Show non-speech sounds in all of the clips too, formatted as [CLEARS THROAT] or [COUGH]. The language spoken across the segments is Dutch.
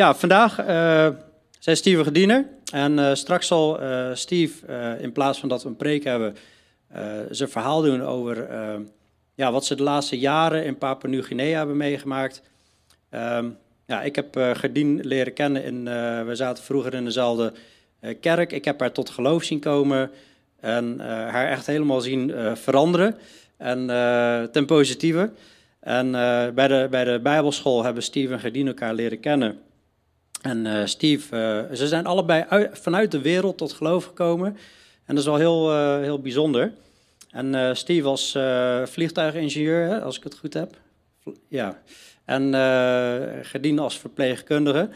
ja, vandaag uh, zijn Steve Gediener. En uh, straks zal uh, Steve, in plaats van dat we een preek hebben, zijn verhaal doen over ja, wat ze de laatste jaren in Papua-Nieuw-Guinea hebben meegemaakt. Um, ja, ik heb Gerdien leren kennen. In, we zaten vroeger in dezelfde kerk. Ik heb haar tot geloof zien komen en haar echt helemaal zien veranderen. En ten positieve. En bij, de, bij de Bijbelschool hebben Steve en Gerdien elkaar leren kennen. En Steve, ze zijn allebei uit, vanuit de wereld tot geloof gekomen. En dat is wel heel, heel bijzonder. En Steve was vliegtuigingenieur, hè, als ik het goed heb. Ja. En Gerdien als verpleegkundige.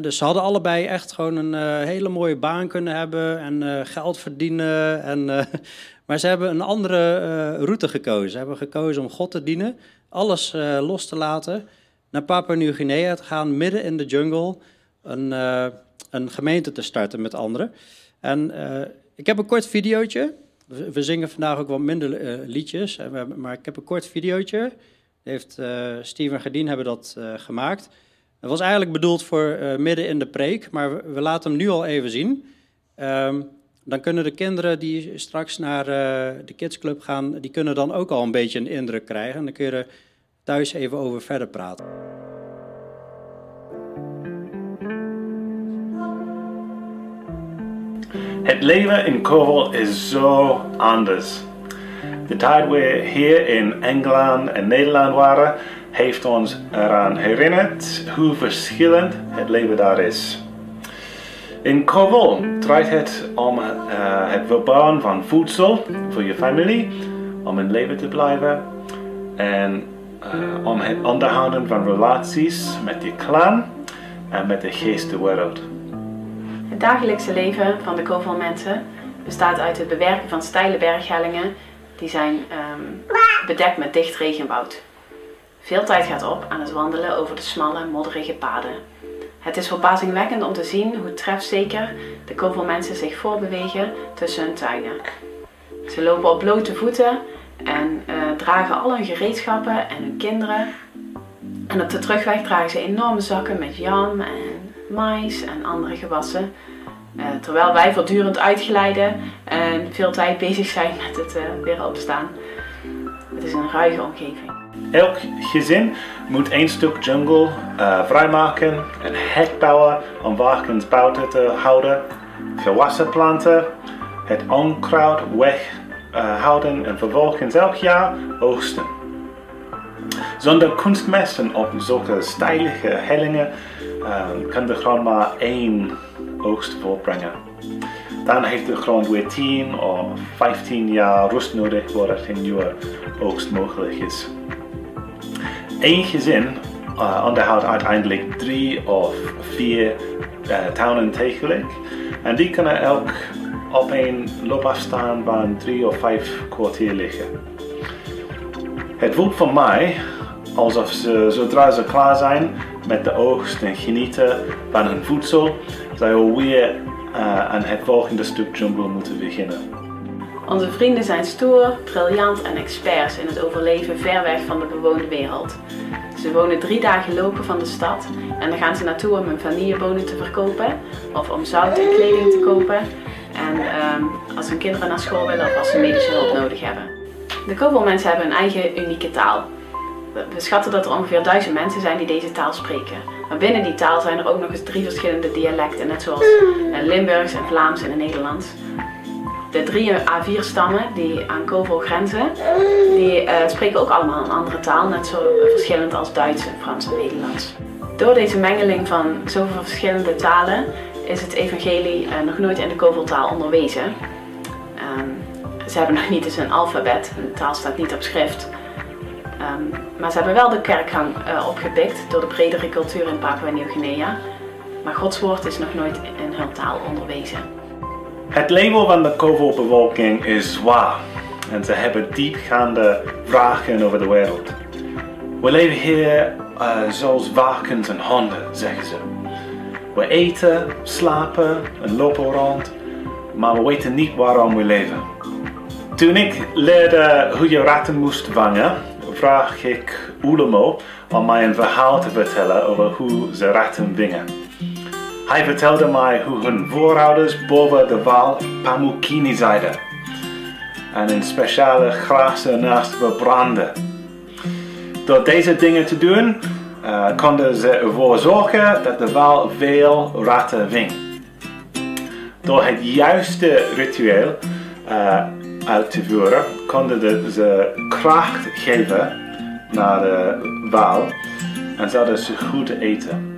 dus ze hadden allebei echt gewoon een hele mooie baan kunnen hebben en geld verdienen. En, [LAUGHS] maar ze hebben een andere route gekozen. Ze hebben gekozen om God te dienen, alles los te laten, naar Papua Nieuw-Guinea te gaan, midden in de jungle, een, een gemeente te starten met anderen. En ik heb een kort videootje. We, zingen vandaag ook wat minder liedjes, maar ik heb een kort videootje heeft Steven Gerdien hebben dat gemaakt. Het was eigenlijk bedoeld voor midden in de preek, maar we, laten hem nu al even zien. Um, dan kunnen de kinderen die straks naar de kidsclub gaan, die kunnen dan ook al een beetje een indruk krijgen. En dan kun je thuis even over verder praten. Het leven in Kovel is zo anders. De tijd we hier in Engeland en Nederland waren, heeft ons eraan herinnerd hoe verschillend het leven daar is. In Kovel draait het om uh, het verbouwen van voedsel voor je familie, om in leven te blijven en uh, om het onderhouden van relaties met je clan en met de geestenwereld. Het dagelijkse leven van de Kovel mensen bestaat uit het bewerken van steile berghellingen die zijn um, bedekt met dicht regenwoud. Veel tijd gaat op aan het wandelen over de smalle, modderige paden. Het is verbazingwekkend om te zien hoe trefzeker de kovelmensen zich voorbewegen tussen hun tuinen. Ze lopen op blote voeten en uh, dragen al hun gereedschappen en hun kinderen. En op de terugweg dragen ze enorme zakken met jam en mais en andere gewassen uh, terwijl wij voortdurend uitglijden en veel tijd bezig zijn met het uh, weer opstaan. Het is een ruige omgeving. Elk gezin moet één stuk jungle vrijmaken, een hek bouwen om varkens buiten te houden, gewassen planten, het onkruid weghouden en vervolgens elk jaar oogsten. Zonder kunstmessen op zulke steilige hellingen kan de grond maar één oogst voortbrengen. Dan heeft de grond weer 10 of 15 jaar rust nodig voordat een nieuwe oogst mogelijk is. Eén gezin uh, onderhoudt uiteindelijk drie of vier uh, tuinen tegelijk. En die kunnen elk op een loopafstand van drie of vijf kwartier liggen. Het voelt voor mij alsof ze zodra ze klaar zijn met de oogst en genieten van hun voedsel, zij alweer uh, aan het volgende stuk jungle moeten beginnen. Onze vrienden zijn stoer, briljant en experts in het overleven ver weg van de bewoonde wereld. Ze wonen drie dagen lopen van de stad en dan gaan ze naartoe om hun vanillebonen te verkopen of om zout en kleding te kopen. En um, als hun kinderen naar school willen of als ze medische hulp nodig hebben. De kobolmensen hebben een eigen unieke taal. We schatten dat er ongeveer duizend mensen zijn die deze taal spreken. Maar binnen die taal zijn er ook nog eens drie verschillende dialecten, net zoals eh, Limburgs en Vlaams en Nederlands. De drie A4-stammen die aan Kovel grenzen, die uh, spreken ook allemaal een andere taal, net zo verschillend als Duits, Frans en Nederlands. Door deze mengeling van zoveel verschillende talen is het evangelie uh, nog nooit in de Koveltaal onderwezen. Um, ze hebben nog niet eens een alfabet, de taal staat niet op schrift. Um, maar ze hebben wel de kerkgang uh, opgepikt door de bredere cultuur in Papua Nieuw-Guinea. Maar Gods woord is nog nooit in hun taal onderwezen. Het label van de Kovo-bevolking is zwaar en ze hebben diepgaande vragen over de wereld. We leven hier uh, zoals varkens en honden, zeggen ze. We eten, slapen en lopen rond, maar we weten niet waarom we leven. Toen ik leerde hoe je ratten moest vangen, vraag ik Ulamo om mij een verhaal te vertellen over hoe ze ratten vingen. Hij vertelde mij hoe hun voorouders boven de wal Pamukini zeiden en in speciale grazen naast verbranden. Door deze dingen te doen, uh, konden ze ervoor zorgen dat de wal veel ratten ving. Door het juiste ritueel uh, uit te voeren, konden ze kracht geven naar de wal en zouden ze goed eten.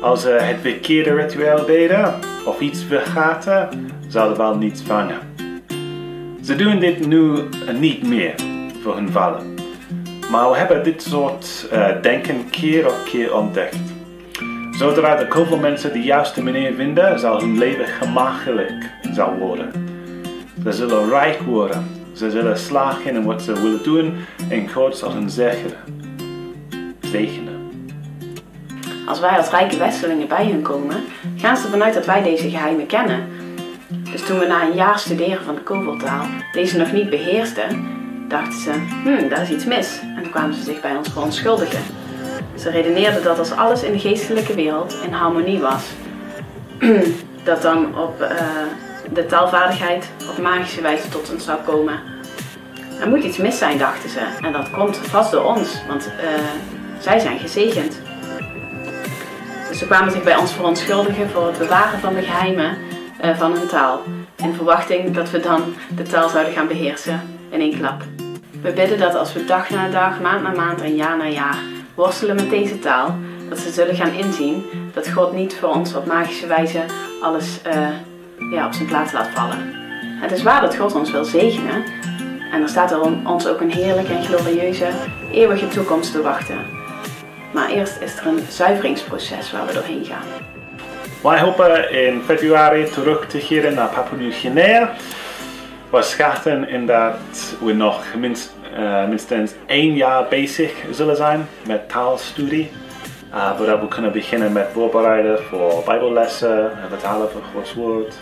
Als ze het verkeerde ritueel deden of iets vergaten, zouden de wal niets vangen. Ze doen dit nu niet meer voor hun vallen. Maar we hebben dit soort uh, denken keer op keer ontdekt. Zodra de kovel mensen de juiste manier vinden, zal hun leven gemakkelijk zal worden. Ze zullen rijk worden. Ze zullen slagen in wat ze willen doen en God zal hen zegenen. zegenen. Als wij als rijke Westelingen bij hen komen, gaan ze ervan uit dat wij deze geheimen kennen. Dus toen we na een jaar studeren van de koveltaal deze nog niet beheersten, dachten ze, hmm, daar is iets mis. En toen kwamen ze zich bij ons verontschuldigen. Ze redeneerden dat als alles in de geestelijke wereld in harmonie was, [CLEARS THROAT] dat dan op uh, de taalvaardigheid op magische wijze tot ons zou komen. Er moet iets mis zijn, dachten ze. En dat komt vast door ons, want uh, zij zijn gezegend. Dus ze kwamen zich bij ons verontschuldigen voor het bewaren van de geheimen uh, van hun taal. In verwachting dat we dan de taal zouden gaan beheersen in één klap. We bidden dat als we dag na dag, maand na maand en jaar na jaar worstelen met deze taal, dat ze zullen gaan inzien dat God niet voor ons op magische wijze alles uh, ja, op zijn plaats laat vallen. Het is waar dat God ons wil zegenen en er staat er ons ook een heerlijke en glorieuze eeuwige toekomst te wachten. Maar eerst is er een zuiveringsproces waar we doorheen gaan. Wij hopen in februari terug te keren naar Papua Nieuw-Guinea. We schatten in dat we nog uh, minstens één jaar bezig zullen zijn met taalstudie. Uh, we kunnen beginnen met voorbereiden voor bijbellessen, vertalen van Gods woord,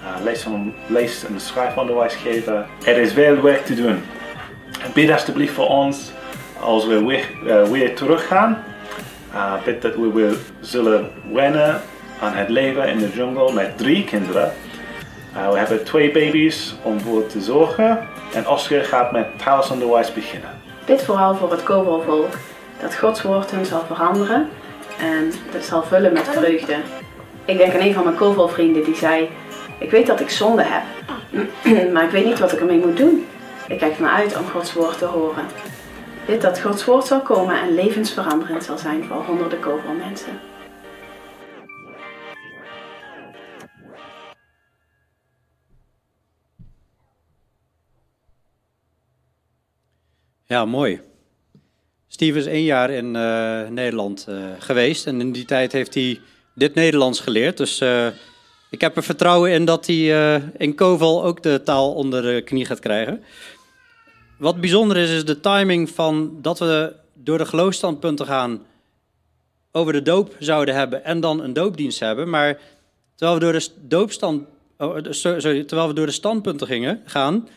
uh, lees, lees- en schrijfonderwijs geven. Er is veel werk te doen. Bid alsjeblieft voor ons als we weer, weer teruggaan. Bid dat we weer zullen wennen aan het leven in de jungle met drie kinderen. Uh, we hebben twee baby's om voor te zorgen en Oscar gaat met taalsonderwijs beginnen. Bid vooral voor het Kobo-volk dat Gods woord hen zal veranderen en dat zal vullen met vreugde. Ik denk aan een van mijn Kovo-vrienden die zei: Ik weet dat ik zonde heb, [CLEARS THROAT] maar ik weet niet wat ik ermee moet doen. Ik kijk ernaar uit om Gods woord te horen. Bid dat Gods woord zal komen en levensveranderend zal zijn voor honderden Kovo-mensen. Ja, mooi. Steve is één jaar in uh, Nederland uh, geweest en in die tijd heeft hij dit Nederlands geleerd. Dus uh, ik heb er vertrouwen in dat hij in Koval ook de taal onder de knie gaat krijgen. Wat bijzonder is, is de timing van dat we door de geloofstandpunten gaan over de doop zouden hebben en dan een doopdienst hebben. Maar terwijl we door de, doopstand, oh, sorry, terwijl we door de standpunten gingen, gaan,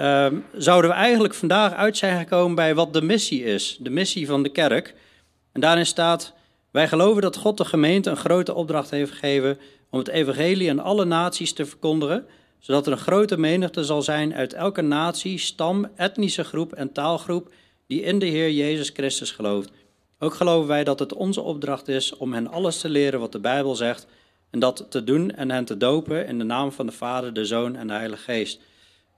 um, zouden we eigenlijk vandaag uit zijn gekomen bij wat de missie is, de missie van de kerk. En daarin staat, wij geloven dat God de gemeente een grote opdracht heeft gegeven om het evangelie aan alle naties te verkondigen, zodat er een grote menigte zal zijn uit elke natie, stam, etnische groep en taalgroep die in de Heer Jezus Christus gelooft. Ook geloven wij dat het onze opdracht is om hen alles te leren wat de Bijbel zegt en dat te doen en hen te dopen in de naam van de Vader, de Zoon en de Heilige Geest.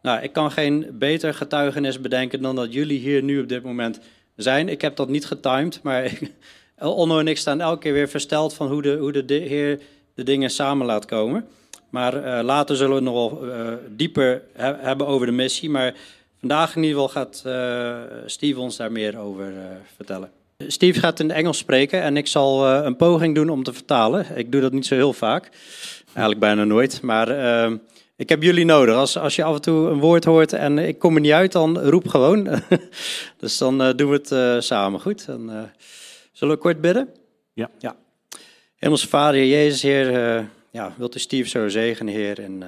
Nou, ik kan geen beter getuigenis bedenken dan dat jullie hier nu op dit moment zijn. Ik heb dat niet getimed, maar [LAUGHS] Onno en ik staan elke keer weer versteld van hoe de, hoe de Heer de dingen samen laat komen. Maar uh, later zullen we nog wel uh, dieper he hebben over de missie. Maar vandaag in ieder geval gaat uh, Steve ons daar meer over vertellen. Steve gaat in Engels spreken en ik zal een poging doen om te vertalen. Ik doe dat niet zo heel vaak, eigenlijk bijna nooit. Maar ehm, ik heb jullie nodig. Als, als je af en toe een woord hoort en ik kom er niet uit, dan roep gewoon. [LAUGHS] dus dan uh, doen we het uh, samen. Goed. Dan, uh, zullen we kort bidden? Ja. ja. Hemelse Vader, Heer Jezus, Heer, ja, wilt u Steve zo zegenen, Heer, en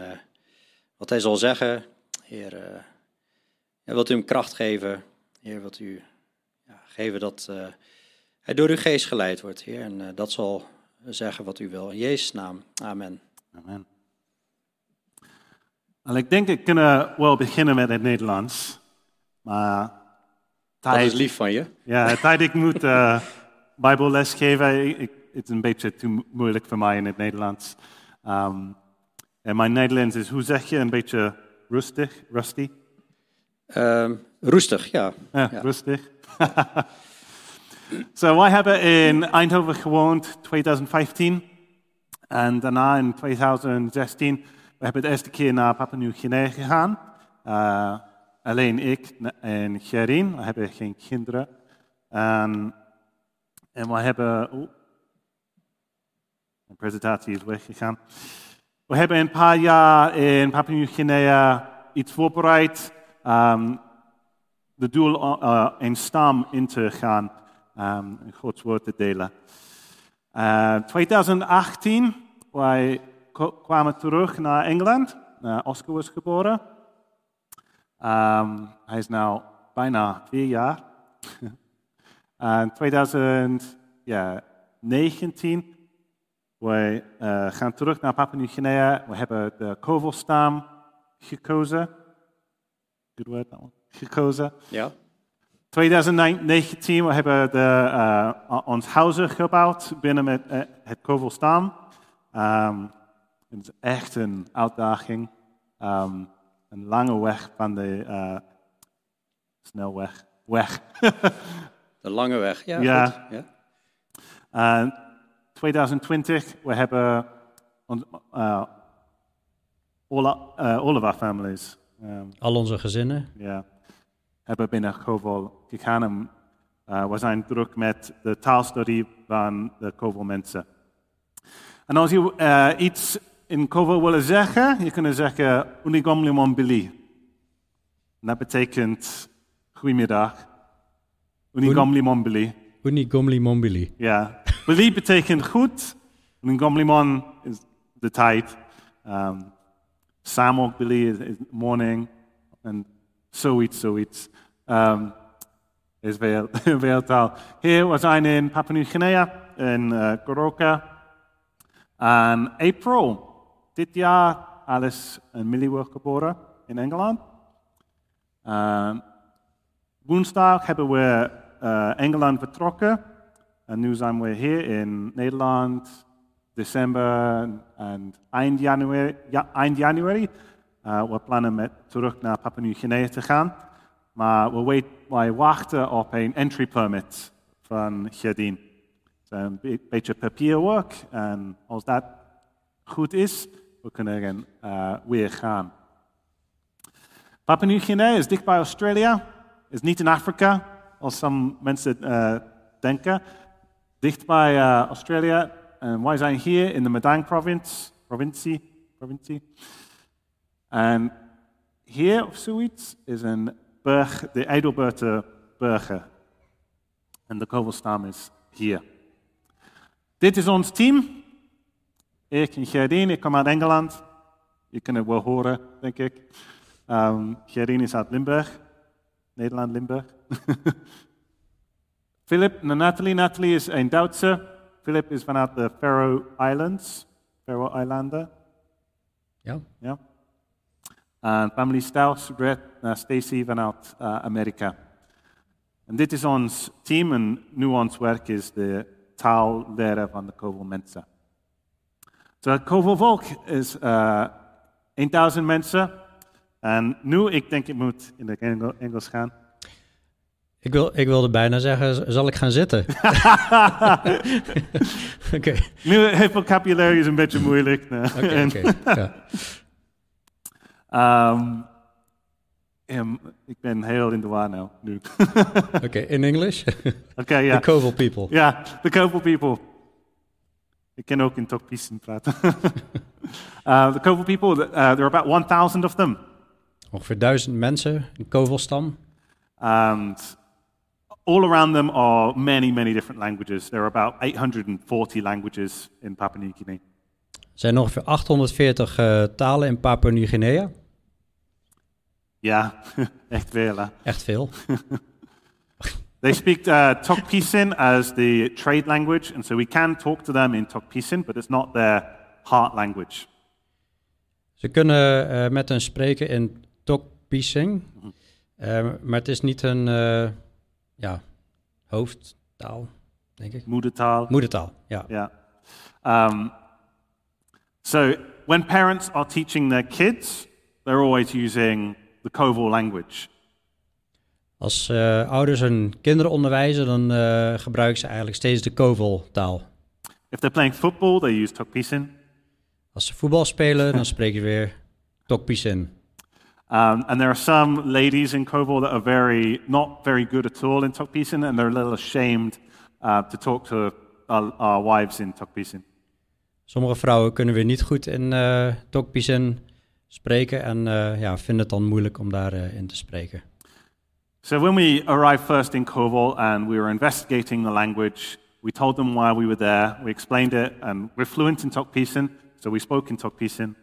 wat hij zal zeggen, Heer, ja, wilt u hem kracht geven, Heer, wilt u ja, geven dat hij door uw geest geleid wordt, Heer. En dat zal zeggen wat u wil. In Jezus' naam. Amen. Amen. En ik denk ik kunnen wel beginnen met het Nederlands. Maar tijd, dat is lief van je. Ja, tijd ik moet uh, Bijbelles geven. Ik, het is een beetje te moeilijk voor mij in het Nederlands. Um, en mijn Nederlands is, hoe zeg je, een beetje rustig, rusty? Um, roestig, ja. Ja, ja. rustig. [LAUGHS] so, wij hebben in Eindhoven gewoond 2015. En daarna in 2016, we hebben de eerste keer naar Papua Nieuw-Guinea gegaan. Uh, alleen ik en Gerin, we hebben geen kinderen. En, we hebben... Oh, presentatie is weggegaan. We hebben een paar jaar in Papua Nieuw-Guinea iets voorbereid. Um, de doel uh, een stam in te gaan, um, Gods woord te delen. Uh, 2018, wij kwamen terug naar Engeland. Uh, Oscar was geboren. Um, hij is nu bijna vier jaar. [LAUGHS] En 2019 wij uh, gaan terug naar Papua Nieuw-Guinea. We hebben de Kovel-stam gekozen. Good word, that one. Gekozen. Ja. 2019 we hebben de, uh, ons huizen gebouwd binnen met, uh, het Kovel-stam. Um, het is echt een uitdaging. Um, een lange weg van de uh, snelweg. Weg. [LAUGHS] de lange weg, ja. ja. Goed. ja. 2020, we hebben uh, all, uh, all of our families. Um, Al onze gezinnen. Ja, hebben binnen Koval gegaan. En, uh, we zijn druk met de taalstudie van de Koval mensen. En als je uh, iets in Koval willen zeggen, je kunt zeggen Unigom Billy. Dat betekent goedemiddag. Unigom Billy. Unigomli Mombili. Ja. Beli betekent goed. Ngomlimon is de tijd. Um, Samok Beli is, is morning. En zoiets, zoiets. Um, is veel, veel [LAUGHS] taal. Hier, we zijn in Papua Nieuw-Guinea, in uh, Goroka. En April, dit jaar, Alice en Millie geboren in Engeland. Um, woensdag hebben we uh, Engeland vertrokken. En nu zijn we hier in Nederland, december en eind januari. Ja, eind januari. Uh, we plannen met terug naar Papua Nieuw-Guinea te gaan. Maar we wait, wij wachten op een entry permit van Gerdien. Het een beetje papierwerk. En als dat goed is, we kunnen uh, weer gaan. Papua Nieuw-Guinea is dicht bij Australië. Is niet in Afrika, als some mensen uh, denken. Dicht bij uh, Australië. En wij zijn hier in de Madang provincie. provincie, provincie. En hier of zoiets is een berg, de Eidelberter Bergen. En de Kovelstam is hier. Dit is ons team. Ik en Gerdien, ik kom uit Engeland. Je kunt het wel horen, denk ik. Um, Gerdien is uit Limburg. Nederland, Limburg. [LAUGHS] Philip en Natalie. Natalie is een Duitse. Philip is vanuit de Faroe Islands. Faroe Eilanden. Ja. Ja. En Pamela Staus, Brett en Stacy vanuit uh, Amerika. En dit is ons team en nu ons werk is de taal leren van de Kovel mensen. So, het Kovel volk is uh, 1000 mensen. En nu, ik denk ik moet in het Engels gaan. Ik, wil, ik wilde bijna zeggen, zal ik gaan zitten? [LAUGHS] Oké. Okay. Nu, het vocabulaire is een beetje moeilijk. Oké, oké. Um, um, ik ben heel in de war nou, nu. Oké, okay, in English? Oké, okay, ja. Yeah. The Kovel people. Ja, yeah, the Kovel people. Ik kan ook in Tokpisen praten. [LAUGHS] uh, the Kovel people, uh, there are about 1000 of them. Ongeveer duizend mensen, een Kovelstam. And all around them are many, many different languages. There are about 840 languages in Papua New Guinea. Er zijn ongeveer 840 uh, talen in Papua New Guinea. Ja, [LAUGHS] echt veel. Hè? Echt veel. [LAUGHS] They speak uh, Tokpisin as the trade language, and so we can talk to them in Tokpisin, but it's not their heart language. Ze kunnen eh, met hen spreken in Tokpising, eh, maar het is niet hun eh, ja, hoofdtaal, denk ik. Moedertaal. Moedertaal, ja. Yeah. Um, so when parents are teaching their kids, they're always using the Koval language. Als eh, ouders hun kinderen onderwijzen, dan eh, gebruiken ze eigenlijk steeds de Kovel-taal. If they're playing football, they use Tokpisin. Als ze voetbal spelen, dan spreken ze weer Tokpisin. Um, and there are some ladies in Koval that are very not very good at all in Tokpisin, and they're a little ashamed uh, to talk to our, our wives in Tokpisin. Sommige vrouwen kunnen weer niet goed in eh Tokpisin spreken en ja, vinden het dan moeilijk om daarin in te spreken. So when we arrived first in Koval and we were investigating the language, we told them why we were there. We explained it, and we're fluent in Tokpisin, so we spoke in Tokpisin.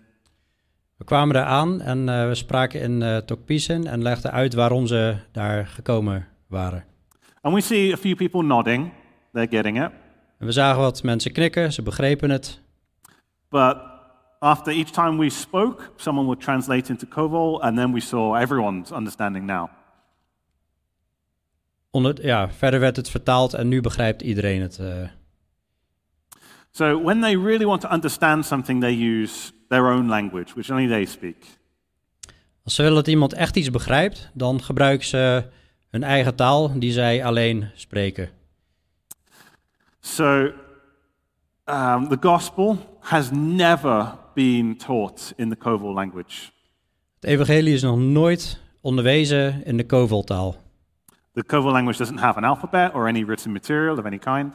We kwamen daar aan en eh, we spraken in eh Tokpisin en legden uit waarom ze daar gekomen waren. And we see a few people nodding; they're getting it. En we zagen wat mensen knikken, ze begrepen het. But after each time we spoke, someone would translate into Koval, and then we saw everyone's understanding now. Onder, ja, verder werd het vertaald en nu begrijpt iedereen het. eh. So when they really want to understand something, they use their own language, which only they speak. Als ze willen dat iemand echt iets begrijpt, dan gebruiken ze hun eigen taal die zij alleen spreken. So um, the gospel has never been taught in the Koval language. Het evangelie is nog nooit onderwezen in de Koveltaal. The Koval language doesn't have an alphabet or any written material of any kind.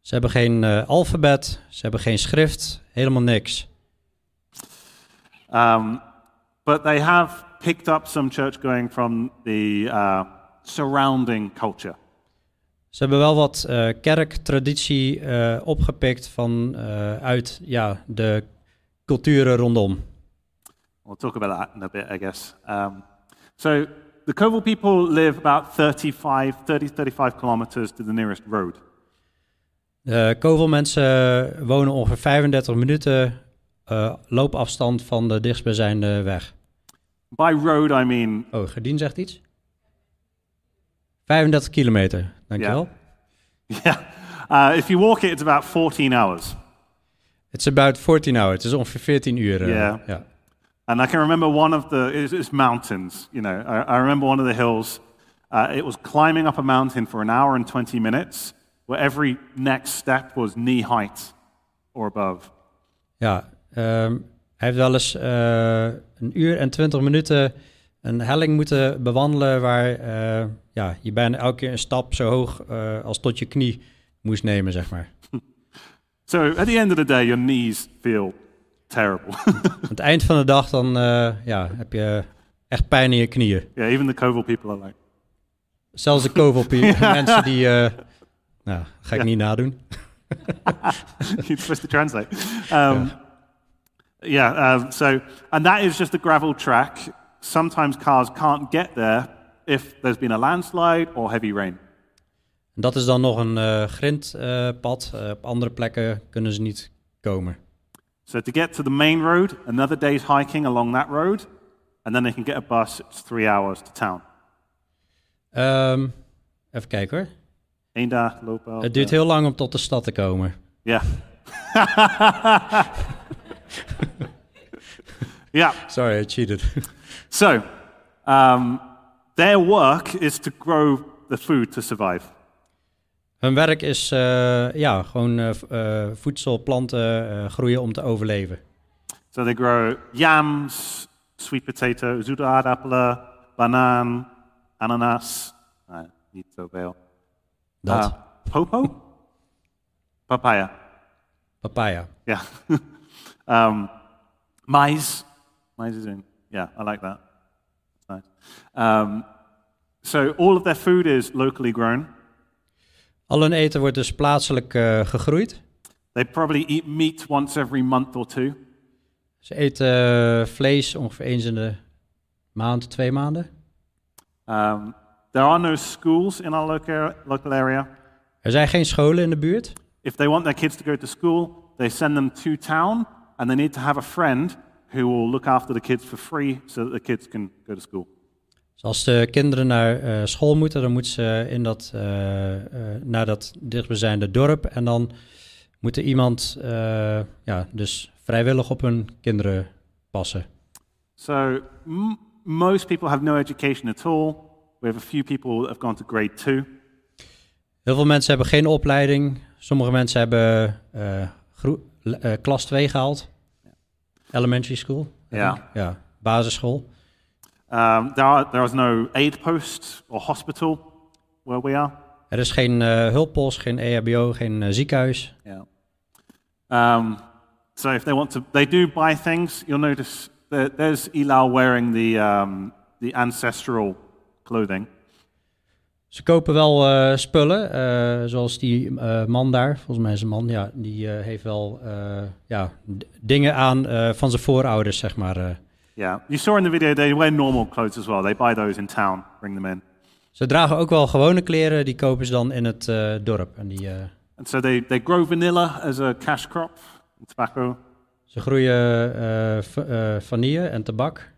Ze hebben geen eh, alfabet, ze hebben geen schrift, helemaal niks. Um, but they have picked up some church going from the uh, surrounding culture. Ze hebben wel wat eh, kerktraditie eh, opgepikt van, uit ja, de culturen rondom. We'll talk about that in a bit, I guess. Um, so the Koval people live about 35, 30, 35 kilometers to the nearest road. De Kovelmensen wonen ongeveer 35 minuten eh, loopafstand van de dichtstbijzijnde weg. By road, I mean Oh, Gerdien zegt iets? 35 kilometer, dankjewel. Yeah. [LAUGHS] Uh, if you walk it, it's about 14 hours. It's about 14 hours, het is ongeveer 14 uur. eh, Ja. ja. And I can remember one of the, it's, it's mountains, you know. I, I remember one of the hills. Uh, it was climbing up a mountain for an hour and 20 minutes, where every next step was knee height or above. Ja, ehm, hij heeft wel eens eh, een uur en 20 minuten een helling moeten bewandelen waar eh, ja, je bijna elke keer een stap zo hoog eh, als tot je knie moest nemen, zeg maar. [LAUGHS] So at the end of the day, your knees feel terrible. [LAUGHS] Aan het eind van de dag dan eh, ja, heb je echt pijn in je knieën. yeah, even the Koval people are like, Zelfs de kovelpie, [LAUGHS] mensen die... eh, nou, ga ik niet nadoen. [LAUGHS] you're supposed to translate. Um, yeah, um, so, and that is just a gravel track. Sometimes cars can't get there if there's been a landslide or heavy rain. En dat is dan nog een eh grindpad. Op andere plekken kunnen ze niet komen. So to get to the main road, another day's hiking along that road, and then they can get a bus. It's three hours to town. Ehm, even kijken hoor. Eén dag lopen. Het duurt heel lang om tot de stad te komen. Yeah. [LAUGHS] yeah. Sorry, I cheated. So, um, their work is to grow the food to survive. Hun werk is eh, ja, gewoon eh, eh, voedsel, planten groeien om te overleven. So they grow yams, sweet potato, zoetaardappelen, banaan, ananas. Niet zoveel. Dat, Uh, popo? Papaya. papaya. Yeah. [LAUGHS] um, maize. Maize is in. Yeah, I like that. That's nice. Um, so all of their food is locally grown. Al hun eten wordt dus plaatselijk eh, gegroeid. They probably eat meat once every month or two. Ze eten eh, vlees ongeveer eens in de maand, twee maanden. Um, there are no schools in our local, local area. Er zijn geen scholen in de buurt. If they want their kids to go to school, they send them to town, and they need to have a friend who will look after the kids for free so that the kids can go to school. Dus als de kinderen naar eh, school moeten, dan moeten ze in dat, eh, eh, naar dat dichtstbijzijnde dorp. En dan moet er iemand ja, dus vrijwillig op hun kinderen passen. So most people have no education at all. We have a few people that have gone to grade two. Heel veel mensen hebben geen opleiding. Sommige mensen hebben klas 2 gehaald. Elementary school. Ja. Ja, basisschool. Um, there, are, there is no aid post or hospital where we are. Er is geen eh, hulppost, geen EHBO, geen eh, ziekenhuis. Yeah. Um, so if they want to, they do buy things. You'll notice that there's Elal wearing the um, the ancestral clothing. Ze kopen wel eh, spullen, eh, zoals die eh, man daar, volgens mij is een man, ja, die heeft wel ja, dingen aan van zijn voorouders, zeg maar. Yeah. You saw in the video they wear normal clothes as well. They buy those in town, bring them in. Ze dragen ook wel gewone kleren, die kopen ze dan in het eh, dorp. En die, eh, And so they, they grow vanilla as a cash crop, tobacco. ze groeien eh, eh, vanille en tabak.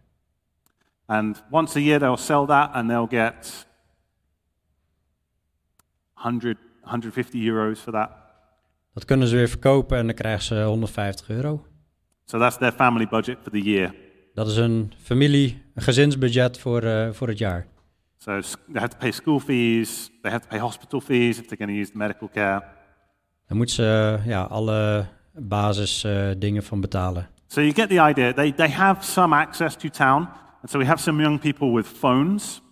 And once a year they'll sell that and they'll get 100, 150 euros for that. Dat kunnen ze weer verkopen en dan krijgen ze 150 euro. So that's their family budget for the year. Dat is een familie, een gezinsbudget voor, eh, voor het jaar. So they have to pay school fees, they have to pay hospital fees if they're going to use the medical care. Daar moeten ze ja, alle basisdingen dingen van betalen. So you get the idea. They, they have some access to town. And so we have some young people with phones.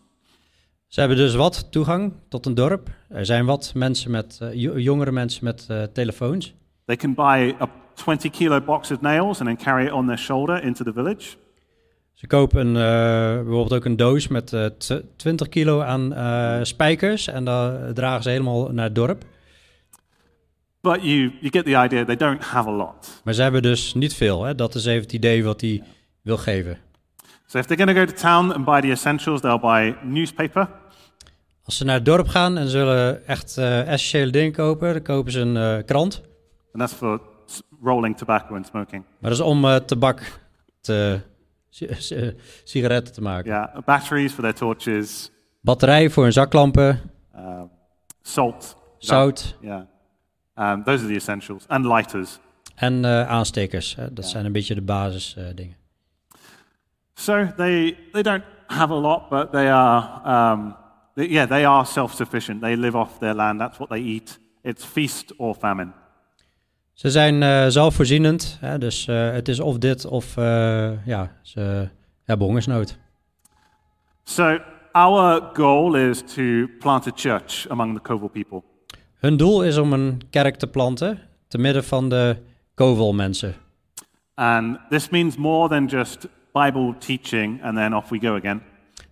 Ze hebben dus wat toegang tot een dorp. Er zijn wat mensen met, eh, jo- jongere mensen met eh, telefoons. They can buy a 20 kilo box of nails and then carry it on their shoulder into the village. Ze kopen een, eh, bijvoorbeeld ook een doos met eh, tw- 20 kilo aan eh, spijkers en dat dragen ze helemaal naar het dorp. But you, you get the idea. They don't have a lot. Maar ze hebben dus niet veel. Hè? Dat is even het idee wat hij wil geven. So if they're going to go to town and buy the essentials, they'll buy newspaper. Als ze naar het dorp gaan en ze willen echt eh, essentiële dingen kopen, dan kopen ze een eh, krant. And that's for rolling tobacco and smoking. Maar dat is om eh, tabak te, [LAUGHS] sigaretten te maken. Yeah, batteries for their torches, Batterij voor hun zaklampen, uh, salt, zout Yeah, um, those are the essentials, and lighters. en eh, aanstekers. Hè? Dat zijn een beetje de basisdingen. dingen. So they they don't have a lot, but they are um, they, yeah they are self-sufficient. They live off their land. That's what they eat. It's feast or famine. Ze zijn eh, zelfvoorzienend, hè? dus eh, het is of dit of eh, ja, ze hebben hongersnood. So our goal is to plant a church among the Koval people. Hun doel is om een kerk te planten te midden van de Kovel-mensen. And this means more than just Bible teaching and then off we go again.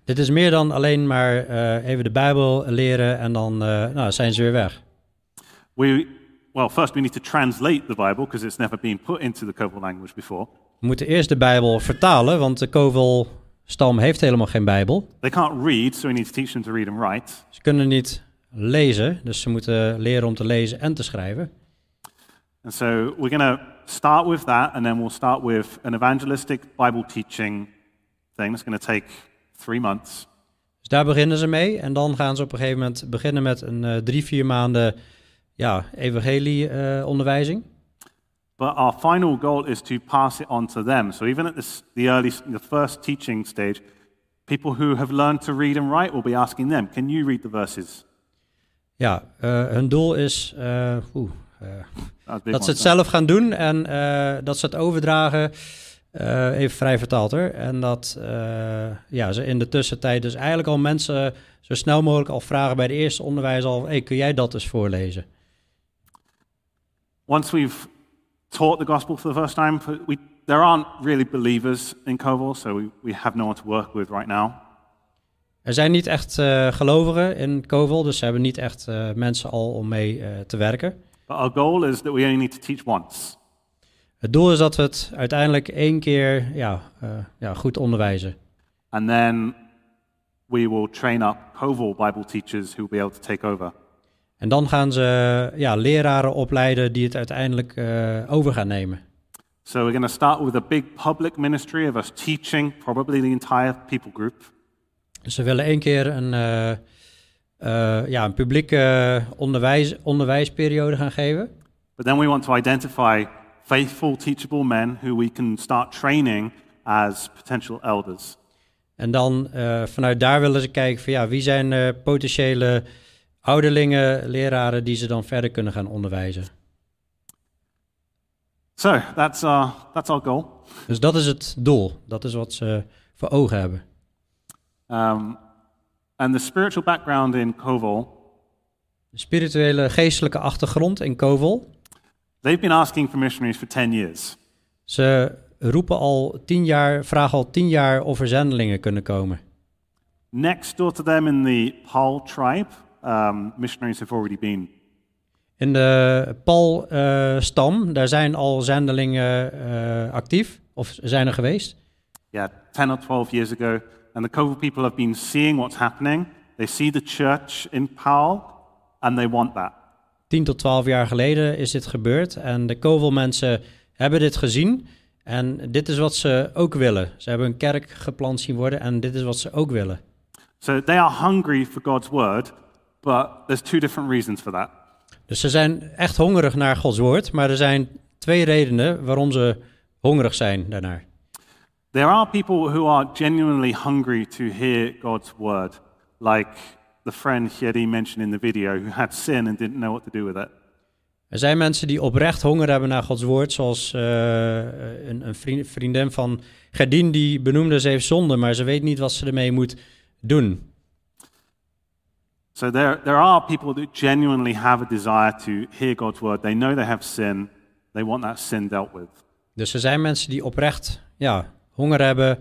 Dit is meer dan alleen maar even de Bijbel leren en dan nou, zijn ze weer weg. We, well, first we need to translate the Bible because it's never been put into the Koval language before. We moeten eerst de Bijbel vertalen, want de Kovel-stam heeft helemaal geen Bijbel. They can't read, so we need to teach them to read and write. Ze kunnen niet lezen, dus ze moeten leren om te lezen en te schrijven. And so we're going to start with that, and then we'll start with an evangelistic Bible teaching thing that's going to take three months. Dus daar beginnen ze mee en dan gaan ze op een gegeven moment beginnen met een eh, drie, vier maanden ja, evangelie-onderwijzing. But our final goal is to pass it on to them. So even at this, the early, the first teaching stage, people who have learned to read and write will be asking them, "Can you read the verses?" Ja, eh, hun doel is eh, oeh, eh, a big dat ze het zelf gaan doen en eh, dat ze het overdragen, eh, even vrij vertaald hoor. En dat eh, ja, ze in de tussentijd dus eigenlijk al mensen zo snel mogelijk al vragen bij de eerste onderwijs al, hey, kun jij dat eens voorlezen? Once we've taught the gospel for the first time, we, there aren't really believers in Koval, so we, we have no one to work with right now. Er zijn niet echt eh, gelovigen in Kovel, dus ze hebben niet echt eh, mensen al om mee eh, te werken. But our goal is that we only need to teach once. Het doel is dat we het uiteindelijk één keer ja, ja, goed onderwijzen. And then we will train up Koval Bible teachers who will be able to take over. En dan gaan ze ja, leraren opleiden die het uiteindelijk eh, over gaan nemen. So we're going to start with a big public ministry of us teaching probably the entire people group. Dus ze willen één keer een, eh, eh, ja, een publieke onderwijs, onderwijsperiode gaan geven. But then we want to identify faithful, teachable men who we can start training as potential elders. En dan vanuit daar willen ze kijken van ja, wie zijn potentiële ouderlingen, leraren die ze dan verder kunnen gaan onderwijzen. So that's our, that's our goal. Dus dat is het doel. Dat is wat ze voor ogen hebben. Um, and the spiritual background in Koval, De spirituele, geestelijke achtergrond in Kovel. they've been asking for missionaries for 10 years. Ze roepen al tien jaar, vragen al tien jaar of er zendelingen kunnen komen. Next door to them in the Pal tribe, um, missionaries have already been. In de Pal-stam, daar zijn al zendelingen eh, actief, of zijn er geweest. Yeah, 10 or 12 years ago. And the Koval people have been seeing what's happening. They see the church in Pal, and they want that. 10 tot 12 jaar geleden is dit gebeurd en de Kovel-mensen hebben dit gezien. En dit is wat ze ook willen. Ze hebben een kerk geplant zien worden en dit is wat ze ook willen. So they are hungry for God's word, but there's two different reasons for that. Dus ze zijn echt hongerig naar Gods woord, maar er zijn twee redenen waarom ze hongerig zijn daarnaar. There are people who are genuinely hungry to hear God's word, like the friend Yeri mentioned in the video who had sin and didn't know what to do with it. Er zijn mensen die oprecht honger hebben naar Gods woord, zoals eh, een, een vriend- vriendin van Gerdien die benoemde ze heeft zonde, maar ze weet niet wat ze ermee moet doen. So there, there are people that genuinely have a desire to hear God's word. They know they have sin, they want that sin dealt with. Dus er zijn mensen die oprecht ja, honger hebben,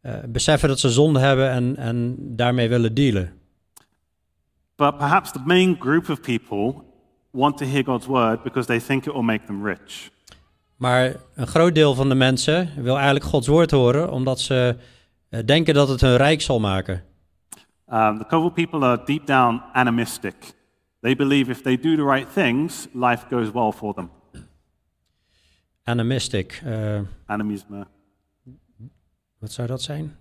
eh, beseffen dat ze zonde hebben en, en daarmee willen dealen. But perhaps the main group of people want to hear God's word because they think it will make them rich. Maar een groot deel van de mensen wil eigenlijk Gods woord horen, omdat ze eh, denken dat het hun rijk zal maken. Um, the Koval people are deep down animistic. They believe if they do the right things, life goes well for them. Animistic, eh, Animisme. wat zou dat zijn?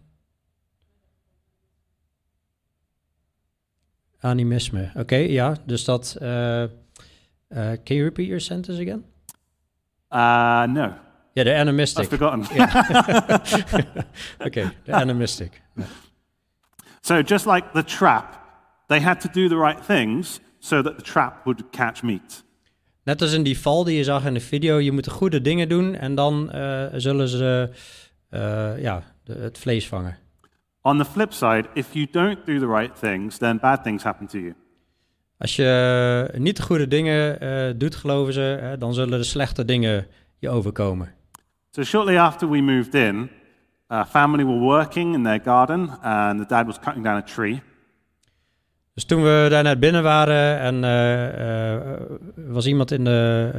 Animisme, oké, ja. Dus dat. eh, eh, can you repeat your sentence again? Uh, no, de I've [LAUGHS] [LAUGHS] animistic. forgotten. Oké, de animistic. So, just like the trap, they had to do the right things so that the trap would catch meat. Net als in die val die je zag in de video, je moet de goede dingen doen en dan eh, zullen ze eh, ja, de- het vlees vangen. On the flip side, if you don't do the right things, then bad things happen to you. Als je niet de goede dingen eh, doet, geloven ze, dan zullen de slechte dingen je overkomen. So, shortly after we moved in, a family were working in their garden, and the dad was cutting down a tree. Dus toen we daar net binnen waren en eh, eh, was iemand in de,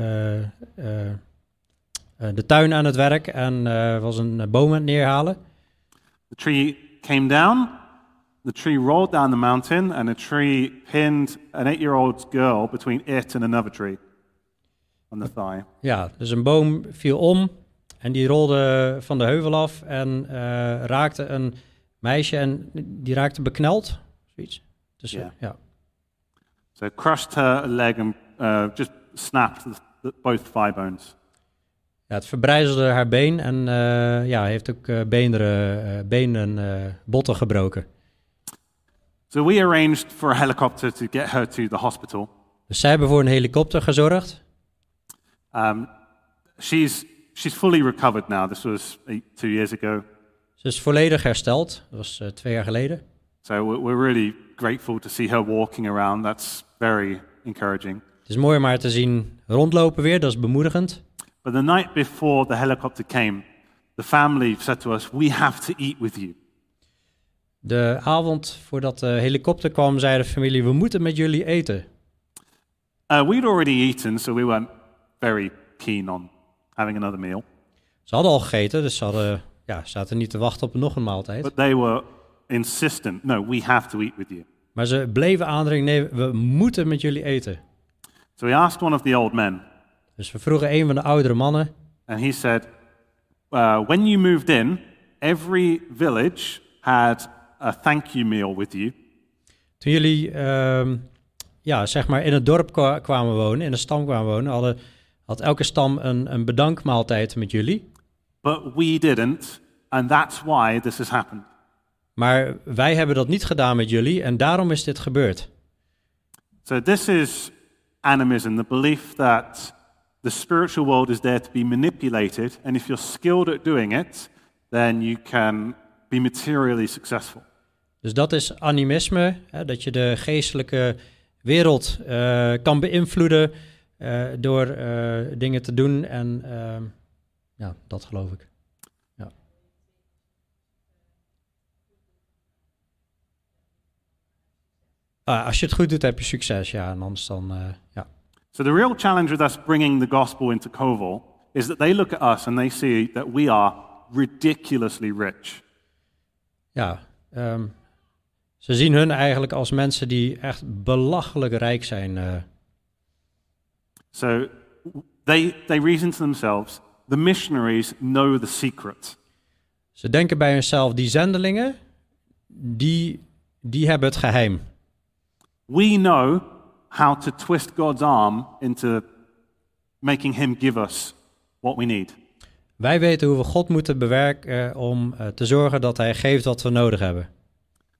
eh, de tuin aan het werk en was een boom aan het neerhalen. The tree came down, the tree rolled down the mountain, and the tree pinned an eight year old girl between it and another tree on the thigh. Ja, dus een boom viel om en die rolde van de heuvel af en eh, raakte een meisje en die raakte bekneld. Zoiets. Dus, Ja. ja. So, crushed her leg and uh, just snapped the, the, both thigh bones. ja, het verbrijzelde haar been en eh, ja, heeft ook eh, beenderen, eh, benen, eh, botten gebroken. So, we arranged for a helicopter to get her to the hospital. Dus zij hebben voor een helikopter gezorgd. Um, she's, she's fully recovered now. This was eight, two years ago. Ze is volledig hersteld. Dat was eh, twee jaar geleden. So, we're, we're really grateful to see her walking around. That's very encouraging. Het is mooi om haar te zien rondlopen weer, dat is bemoedigend. But the night before the helicopter came, the family said to us, We have to eat with you. De avond voordat de helikopter kwam, zei de familie, we moeten met jullie eten. Uh, we'd already eaten, so we weren't very keen on having another meal. Ze hadden al gegeten, dus ze hadden, ja, zaten niet te wachten op nog een maaltijd. But they were insistent, no, we have to eat with you. Maar ze bleven aandringen, nee, we moeten met jullie eten. So he asked one of the old men, Dus we vroegen een van de oudere mannen. and he said, uh, When you moved in, every village had a thank you meal with you. Toen jullie ehm, ja, zeg maar in het dorp kwa- kwamen wonen, in de stam kwamen wonen, hadden, had elke stam een, een bedankmaaltijd met jullie. But we didn't, and that's why this has happened. Maar wij hebben dat niet gedaan met jullie en daarom is dit gebeurd. So, this is animism the belief that the spiritual world is there to be manipulated, and if you're skilled at doing it, then you can be materially successful. Dus dat is animisme, hè, dat je de geestelijke wereld eh, kan beïnvloeden eh, door eh, dingen te doen. En ehm, ja, dat geloof ik. Ja. Ah, als je het goed doet, heb je succes, ja. En anders dan, eh, ja. So, the real challenge with us bringing the gospel into Koval is that they look at us and they see that we are ridiculously rich. ja ehm, ze zien hun eigenlijk als mensen die echt belachelijk rijk zijn. So, they, they reason to themselves the missionaries know the secret. Ze denken bij hunzelf, die zendelingen, die, die hebben het geheim. We know how to twist God's arm into making Him give us what we need. Wij weten hoe we God moeten bewerken eh, om eh, te zorgen dat Hij geeft wat we nodig hebben.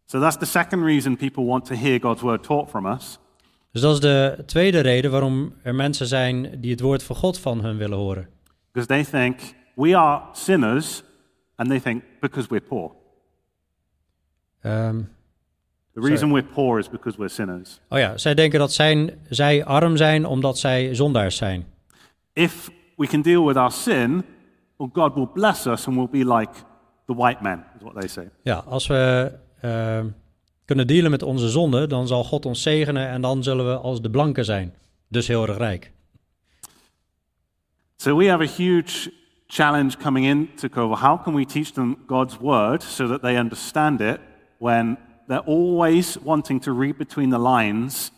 So that's the second reason people want to hear God's word taught from us. Dus dat is de tweede reden waarom er mensen zijn die het woord van God van hun willen horen. Because they think we are sinners, and they think because we're poor. Ehm, The reason we're poor is because we're sinners. oh ja, zij denken dat zijn, zij arm zijn omdat zij zondaars zijn. If we can deal with our sin, well, God will bless us and we'll be like the white man, is what they say. Ja, als we ehm, kunnen dealen met onze zonde, dan zal God ons zegenen en dan zullen we als de blanken zijn. Dus heel erg rijk. So we have a huge challenge coming into Koval. How can we teach them God's word so that they understand it when they're always wanting to read between the lines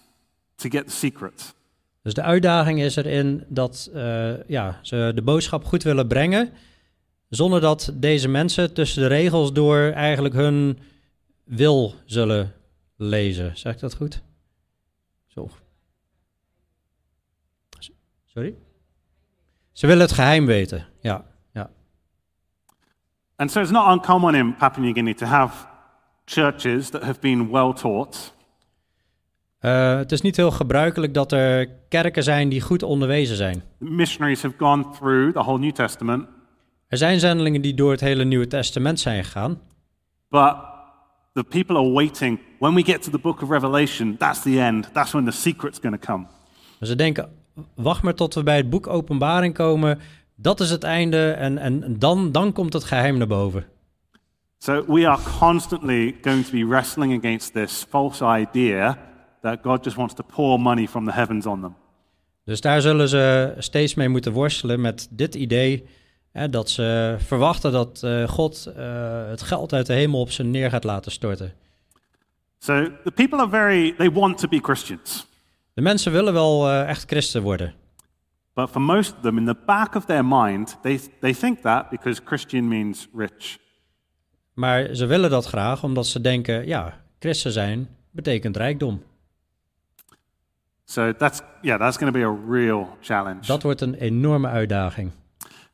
to get the secret? Dus de uitdaging is erin dat eh, ja, ze de boodschap goed willen brengen, zonder dat deze mensen tussen de regels door eigenlijk hun wil zullen lezen. Zeg ik dat goed? Zo. Sorry? Ze willen het geheim weten, ja. ja. And so it's not uncommon in Papua New Guinea to have churches that have been well taught, Eh, het is niet heel gebruikelijk dat er kerken zijn die goed onderwezen zijn. missionaries have gone through the whole New Testament, Er zijn zendelingen die door het hele Nieuwe Testament zijn gegaan. but the people are waiting. When we get to the book of Revelation, that's the end. That's when the secret's going to come. Ze denken, wacht maar tot we bij het boek Openbaring komen. Dat is het einde en, en dan, dan komt het geheim naar boven. So we are constantly going to be wrestling against this false idea that God just wants to pour money from the heavens on them. Dus daar zullen ze steeds mee moeten worstelen met dit idee. Hè, dat ze verwachten dat eh, God eh, het geld uit de hemel op ze neer gaat laten storten. So the people are very, they want to be Christians. De mensen willen wel eh, echt christen worden. But for most of them, in the back of their mind, they, they think that because Christian means rich. Maar ze willen dat graag omdat ze denken, ja, christen zijn betekent rijkdom. So that's, yeah, that's going to be a real challenge. Dat wordt een enorme uitdaging.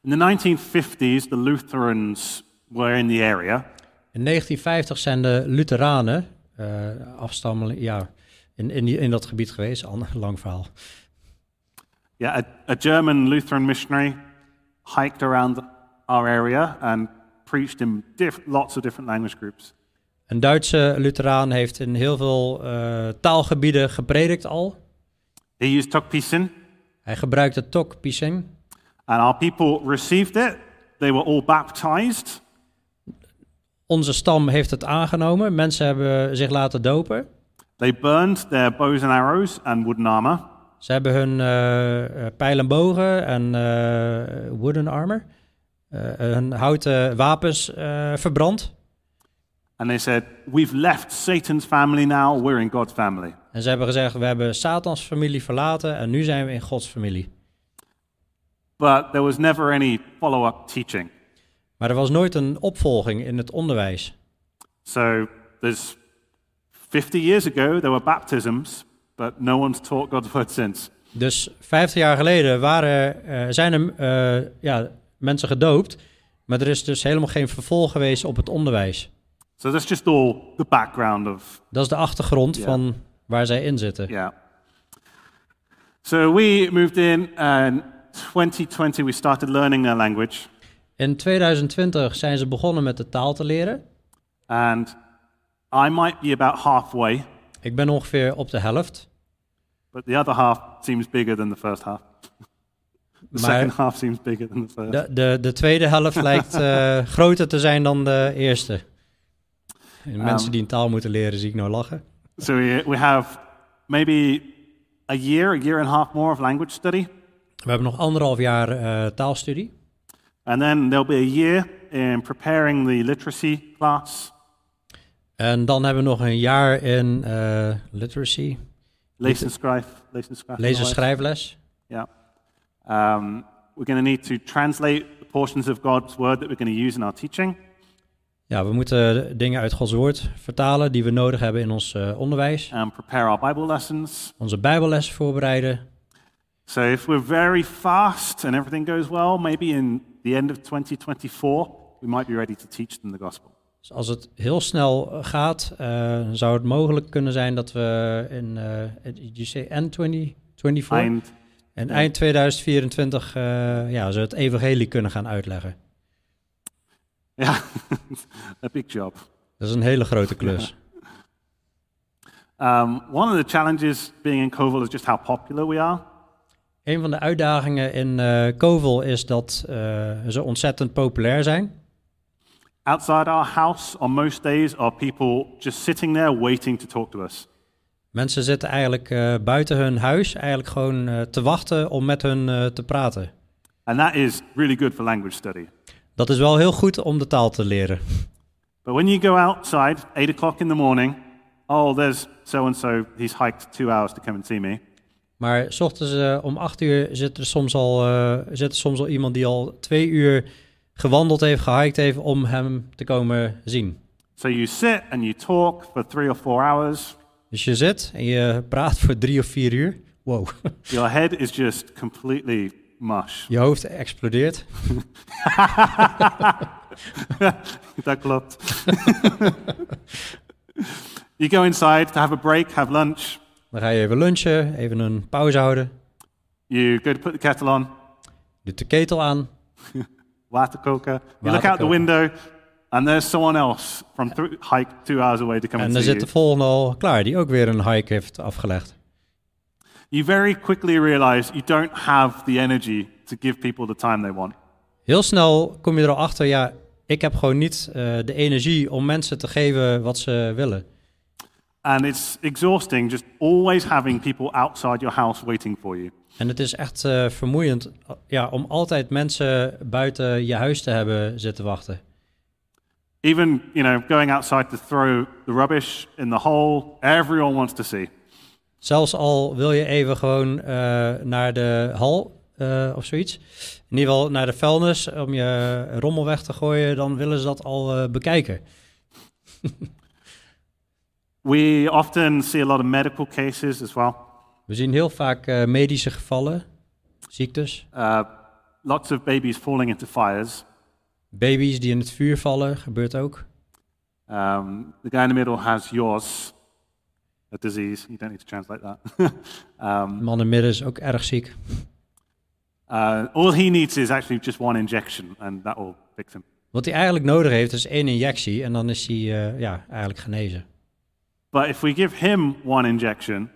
In the 1950s, the Lutherans were in the area. In 1950 zijn de Lutheranen, eh afstammelingen, ja, in, in, die, in dat gebied geweest, An- lang verhaal. Yeah, a, a German Lutheran missionary hiked around our area and preached in lots of different language groups. Een Duitse Lutheraan heeft in heel veel eh, taalgebieden gepredikt al. He used Hij gebruikte Tok Pising. And our people received it. They were all baptized. Onze stam heeft het aangenomen. Mensen hebben zich laten dopen. They burned their bows and arrows and wooden armor. Ze hebben hun eh, pijl en bogen en eh, wooden armor, eh, hun houten wapens verbrand. And they said, We've left Satan's family now, we're in God's family. En ze hebben gezegd, we hebben Satans familie verlaten en nu zijn we in Gods familie. But there was never any follow up teaching. Maar er was nooit een opvolging in het onderwijs. So there's 50 years ago, there were baptisms, but no one's taught God's word since. Dus 50 jaar geleden waren, eh, zijn er eh, ja, mensen gedoopt, maar er is dus helemaal geen vervolg geweest op het onderwijs. So that's just all the background of, Dat is de achtergrond Ja. van waar zij in zitten. yeah. So we moved in, and 2020 we started learning their language. In 2020 zijn ze begonnen met de taal te leren. And I might be about halfway, Ik ben ongeveer op de helft. but the other half seems bigger than the first half. [LAUGHS] The Maar- second half seems bigger than the first. De, de, de tweede helft [LAUGHS] lijkt eh, groter te zijn dan de eerste. En mensen die een taal moeten leren, zie ik nou lachen. So we, we have maybe a year, a year and a half more of language study. We hebben nog anderhalf jaar eh, taalstudie. And then there'll be a year in preparing the literacy class, En dan hebben we nog een jaar in eh, literacy, lees en schrijf, lees en schrijf. lezen schrijfles. Yeah. Um, we're going to need to translate the portions of God's word that we're going to use in our teaching. Ja, we moeten dingen uit Gods woord vertalen die we nodig hebben in ons eh, onderwijs. and prepare our Bible lessons. Onze bijbelles voorbereiden. So if we're very fast and everything goes well, maybe in the end of 2024, we might be ready to teach them the gospel. Dus als het heel snel eh, gaat, eh, zou het mogelijk kunnen zijn dat we in, eh you say end 2024? And En eind 2024 eh, ja, ze het evangelie kunnen gaan uitleggen. yeah, [LAUGHS] a big job. Dat is een hele grote klus. Um, one of the challenges being in Koval is just how popular we are. Een van de uitdagingen in eh Kovel is dat eh, ze ontzettend populair zijn. Outside our house, on most days, are people just sitting there waiting to talk to us. Mensen zitten eigenlijk eh, buiten hun huis, eigenlijk gewoon eh, te wachten om met hun eh, te praten. And that is really good for language study. Dat is wel heel goed om de taal te leren. But when you go outside, 8 o'clock in the morning, oh, there's so and so, he's hiked two hours to come and see me. Maar s ochtends eh, om acht uur zit er soms al, eh, zit er soms al iemand die al twee uur gewandeld heeft, gehiked heeft om hem te komen zien. So you sit and you talk for three or four hours. Dus je zit en je praat voor drie of vier uur. Wow, [LAUGHS] Your head is just completely mush. je hoofd explodeert. [LAUGHS] that klopt. [LAUGHS] you go inside to have a break, have lunch. Dan ga je even lunchen, even een pauze houden. You go to put the kettle on, Doet de ketel aan. [LAUGHS] water koken. You look out the window, and there's someone else from th- hike two hours away to come En and dan see zit de volgende al klaar, die ook weer een hike heeft afgelegd. You very quickly realize you don't have the energy to give people the time they want. Heel snel kom je er al achter, ja, ik heb gewoon niet eh, de energie om mensen te geven wat ze willen. And it's exhausting just always having people outside your house waiting for you. En het is echt eh, vermoeiend ja, om altijd mensen buiten je huis te hebben zitten wachten. Even, you know, going outside to throw the rubbish in the hole, everyone wants to see. Zelfs al wil je even gewoon eh, naar de hal eh, of zoiets. In ieder geval naar de vuilnis om je rommel weg te gooien, dan willen ze dat al bekijken. [LAUGHS] We often see a lot of medical cases as well. We zien heel vaak eh, medische gevallen, ziektes, Uh, lots of babies falling into fires. baby's die in het vuur vallen, gebeurt ook. Um, the guy in the middle has yours, a disease. You don't need to translate that. [LAUGHS] um, De man in het midden is ook erg ziek. uh, all he needs is actually just one injection, and that will fix him. Wat hij eigenlijk nodig heeft is één injectie en dan is hij eh, ja, eigenlijk genezen. But if we give him one injection,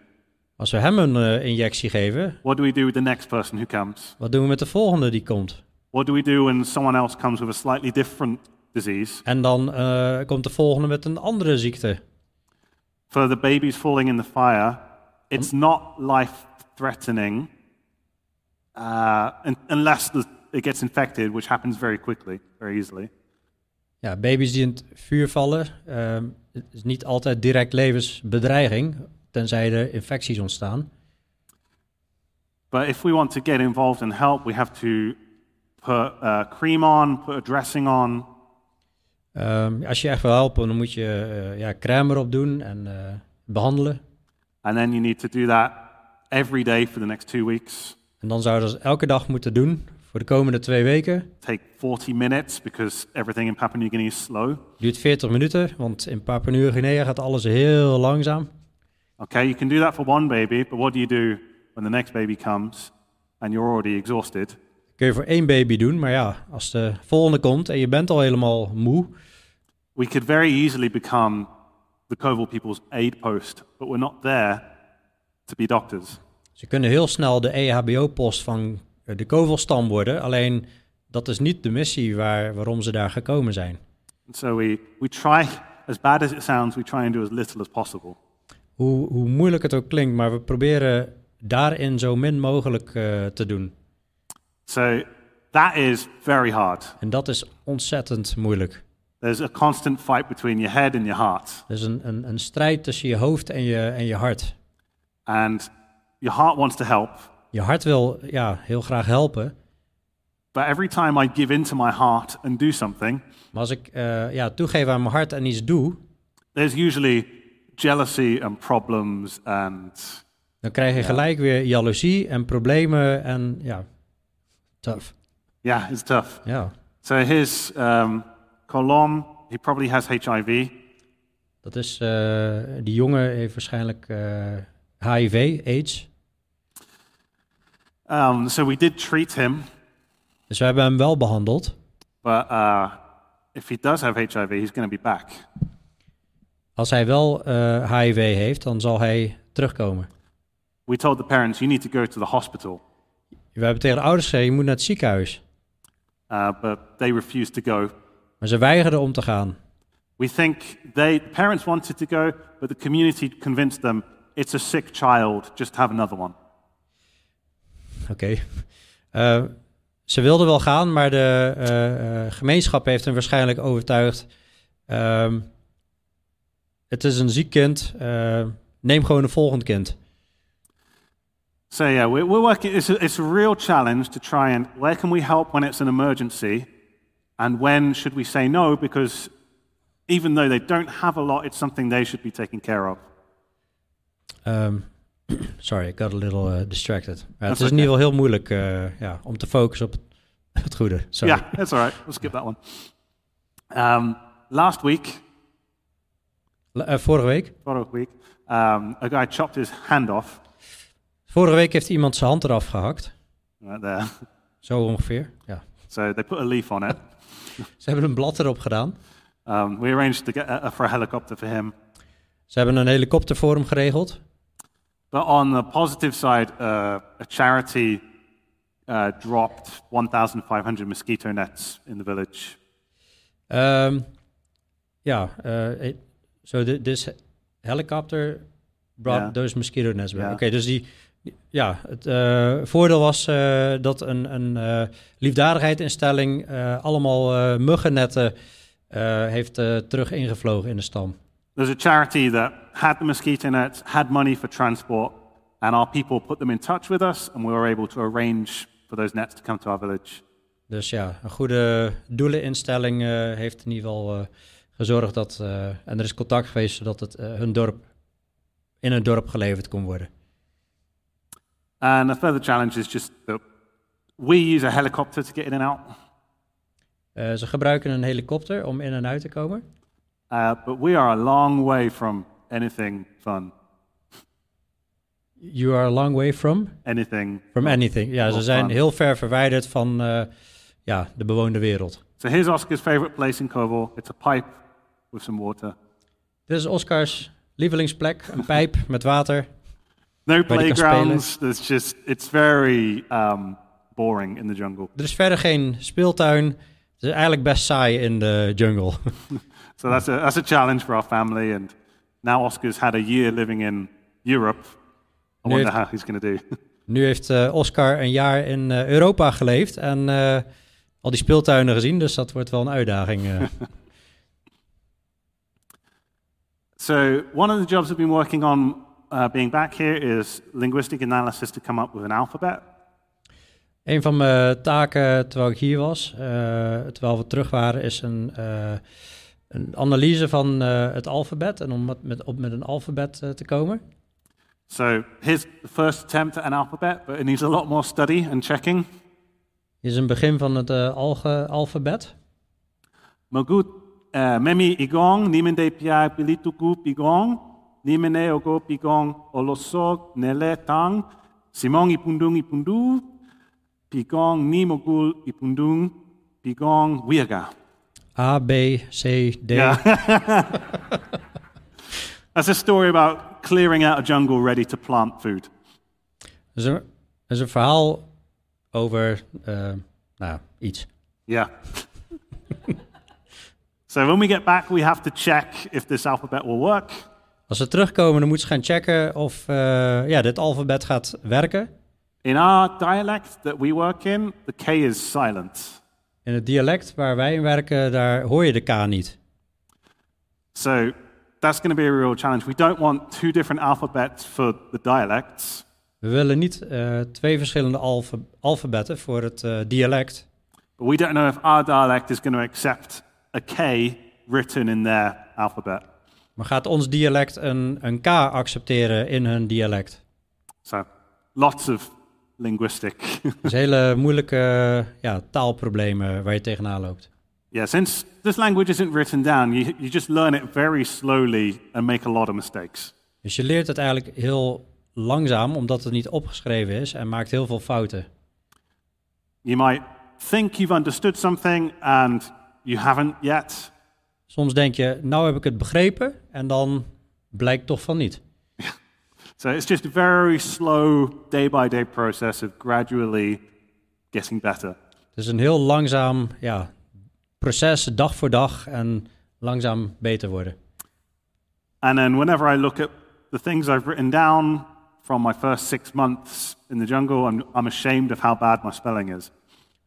Als we hem een eh, injectie geven, what do we do with the next person who comes? wat doen we met de volgende die komt? What do we do when someone else comes with a slightly different disease? En dan eh, komt de volgende met een andere ziekte. For the babies falling in the fire, it's not life threatening uh, unless the, it gets infected, which happens very quickly, very easily. Ja, baby's die in het vuur vallen, ehm, het is niet altijd direct levensbedreiging, tenzij er infecties ontstaan. But if we want to get involved and help, we have to put uh, cream on, put a dressing on, Ehm, als je echt wil helpen, dan moet je eh, ja, crème erop doen en eh, behandelen. and then you need to do that every day for the next two weeks. En dan zouden ze dat elke dag moeten doen voor de komende twee weken. Take 40 minutes because everything in Papua New Guinea is slow. Duurt 40 minuten, want in Papua Nieuw-Guinea gaat alles heel langzaam. Okay, you can do that for one baby, but what do you do when the next baby comes and you're already exhausted? Kun je voor één baby doen, maar ja, als de volgende komt en je bent al helemaal moe, We could very easily become the Koval people's aid post, but we're not there to be doctors. ze kunnen heel snel de EHBO-post van de Kovelstam worden. Alleen dat is niet de missie waar, waarom ze daar gekomen zijn. And so we, we try, as bad as it sounds, we try and do as little as possible. Hoe, hoe moeilijk het ook klinkt, maar we proberen daarin zo min mogelijk eh, te doen. So that is very hard. En dat is ontzettend moeilijk. There's a constant fight between your head and your heart. Er is een, een, een strijd tussen je hoofd en je, en je hart. And your heart wants to help, Je hart wil ja, heel graag helpen. but every time I give in to my heart and do something, Maar als ik eh, ja, toegeef aan mijn hart en iets doe, there's usually jealousy and problems and dan krijg je gelijk weer jaloezie en problemen en ja, tough. yeah, it's tough. Ja, So his um, Kolom, he probably has HIV. dat is, eh, die jongen heeft waarschijnlijk eh, HIV, AIDS. Um, so we did treat him, Dus we hebben hem wel behandeld. but uh, if he does have HIV, he's going to be back. Als hij wel eh, HIV heeft, dan zal hij terugkomen. We told the parents, you need to go to the hospital, We hebben tegen de ouders gezegd, je moet naar het ziekenhuis. uh, but they refused to go. Maar ze weigerden om te gaan. We think they, the parents wanted to go, but the community convinced them it's a sick child, just have another one. Oké. Eh, ze wilden wel gaan, maar de eh, eh, gemeenschap heeft hen waarschijnlijk overtuigd. ehm, het is een ziek kind. neem gewoon een volgend kind. So yeah, we're, we're working. It's a, it's a real challenge to try and where can we help when it's an emergency, and when should we say no because even though they don't have a lot, it's something they should be taking care of. Ehm, [CLEARS THROAT] sorry, I got a little eh, distracted. Het is in ieder geval heel moeilijk eh, ja, om te focussen op het, [LAUGHS] het goede. Sorry. Yeah, that's all right. We'll skip that one. Um, last week, La- eh, vorige week. vorige week, um, a guy chopped his hand off. Vorige week heeft iemand zijn hand eraf gehakt. Right there. Zo ongeveer. Ja. So they put a leaf on it. [LAUGHS] Ze hebben een blad erop gedaan. Um, we arranged to get a, for a helicopter for him. Ze hebben een helikopter voor hem geregeld. On the positive side, uh, a charity uh, dropped 1,500 mosquito nets in the village. Ja, eh, eh, so thi- this helicopter brought those mosquito nets back. Oké, dus die, ja, het eh, voordeel was eh, dat een, een eh liefdadigheidsinstelling allemaal muggennetten heeft terug ingevlogen in de stam. There's a charity that had the mosquito nets, had money for transport, and our people put them in touch with us, and we were able to arrange for those nets to come to our village. Dus ja, een goede doeleninstelling eh, heeft in ieder geval eh, gezorgd dat, eh, en er is contact geweest zodat het hun dorp, in hun dorp geleverd kon worden. And a further challenge is just that we use a helicopter to get in and out, ze gebruiken een helikopter om in en uit te komen. Uh, but we are a long way from anything fun, You are a long way from? anything. From anything. Ja, ze zijn fun. heel ver verwijderd van eh, ja, de bewoonde wereld. So here's Oscar's favorite place in Koval. It's a pipe with some water. Dit is Oscars lievelingsplek, een pijp [LAUGHS] met water. No playgrounds. There's just it's very um, boring in the jungle. Er is verder geen speeltuin. Het is eigenlijk best saai in de jungle. [LAUGHS] So that's a that's a challenge for our family. And now Oscar's had a year living in Europe. I wonder heeft- how he's going to do. [LAUGHS] Nu heeft eh, Oscar een jaar in eh, Europa geleefd en eh, al die speeltuinen gezien, dus dat wordt wel een uitdaging. [LAUGHS] So, one of the jobs we've been working on uh, being back here is linguistic analysis to come up with an alphabet. Een van mijn taken terwijl ik hier was, terwijl we terug waren, is een, een analyse van eh, het alfabet en om met, op met een alfabet eh, te komen. So, here's the first attempt at an alphabet, but it needs a lot more study and checking. Hier is een begin van het eh, alge- alfabet. Magut uh, memi igong, nimende pia pilituku pigong, nimene ogo pigong olosog nele tang, simong ipundung ipundu, pigong ni mogul ipundung, pigong wiaga. A, B, C, D. Yeah. [LAUGHS] That's a story about clearing out a jungle ready to plant food. Dat is een, is een verhaal over eh, nou, iets. Yeah. [LAUGHS] so when we get back, we have to check if this alphabet will work. Als ze terugkomen, dan moeten ze gaan checken of eh, ja, dit alfabet gaat werken. In our dialect that we work in, the K is silent. In het dialect waar wij in werken, daar hoor je de K niet. So that's going to be a real challenge. We don't want two different alphabets for the dialects. We willen niet eh, twee verschillende alfa- alfabetten voor het eh, dialect. But we don't know if our dialect is going to accept a K written in their alphabet. Maar gaat ons dialect een, een K accepteren in hun dialect? So lots of linguistic. Is [LAUGHS] hele moeilijke ja, taalproblemen waar je tegenaan loopt. yeah, since this language isn't written down, you, you just learn it very slowly and make a lot of mistakes. Dus je leert het eigenlijk heel langzaam, omdat het niet opgeschreven is en maakt heel veel fouten. You might think you've understood something and you haven't yet. Soms denk je, nou heb ik het begrepen en dan blijkt toch van niet. So it's just a very slow, day by day process of gradually getting better. Het is een heel langzaam ja, proces, dag voor dag en langzaam beter worden. And then whenever I look at the things I've written down from my first six months in the jungle, I'm, I'm ashamed of how bad my spelling is.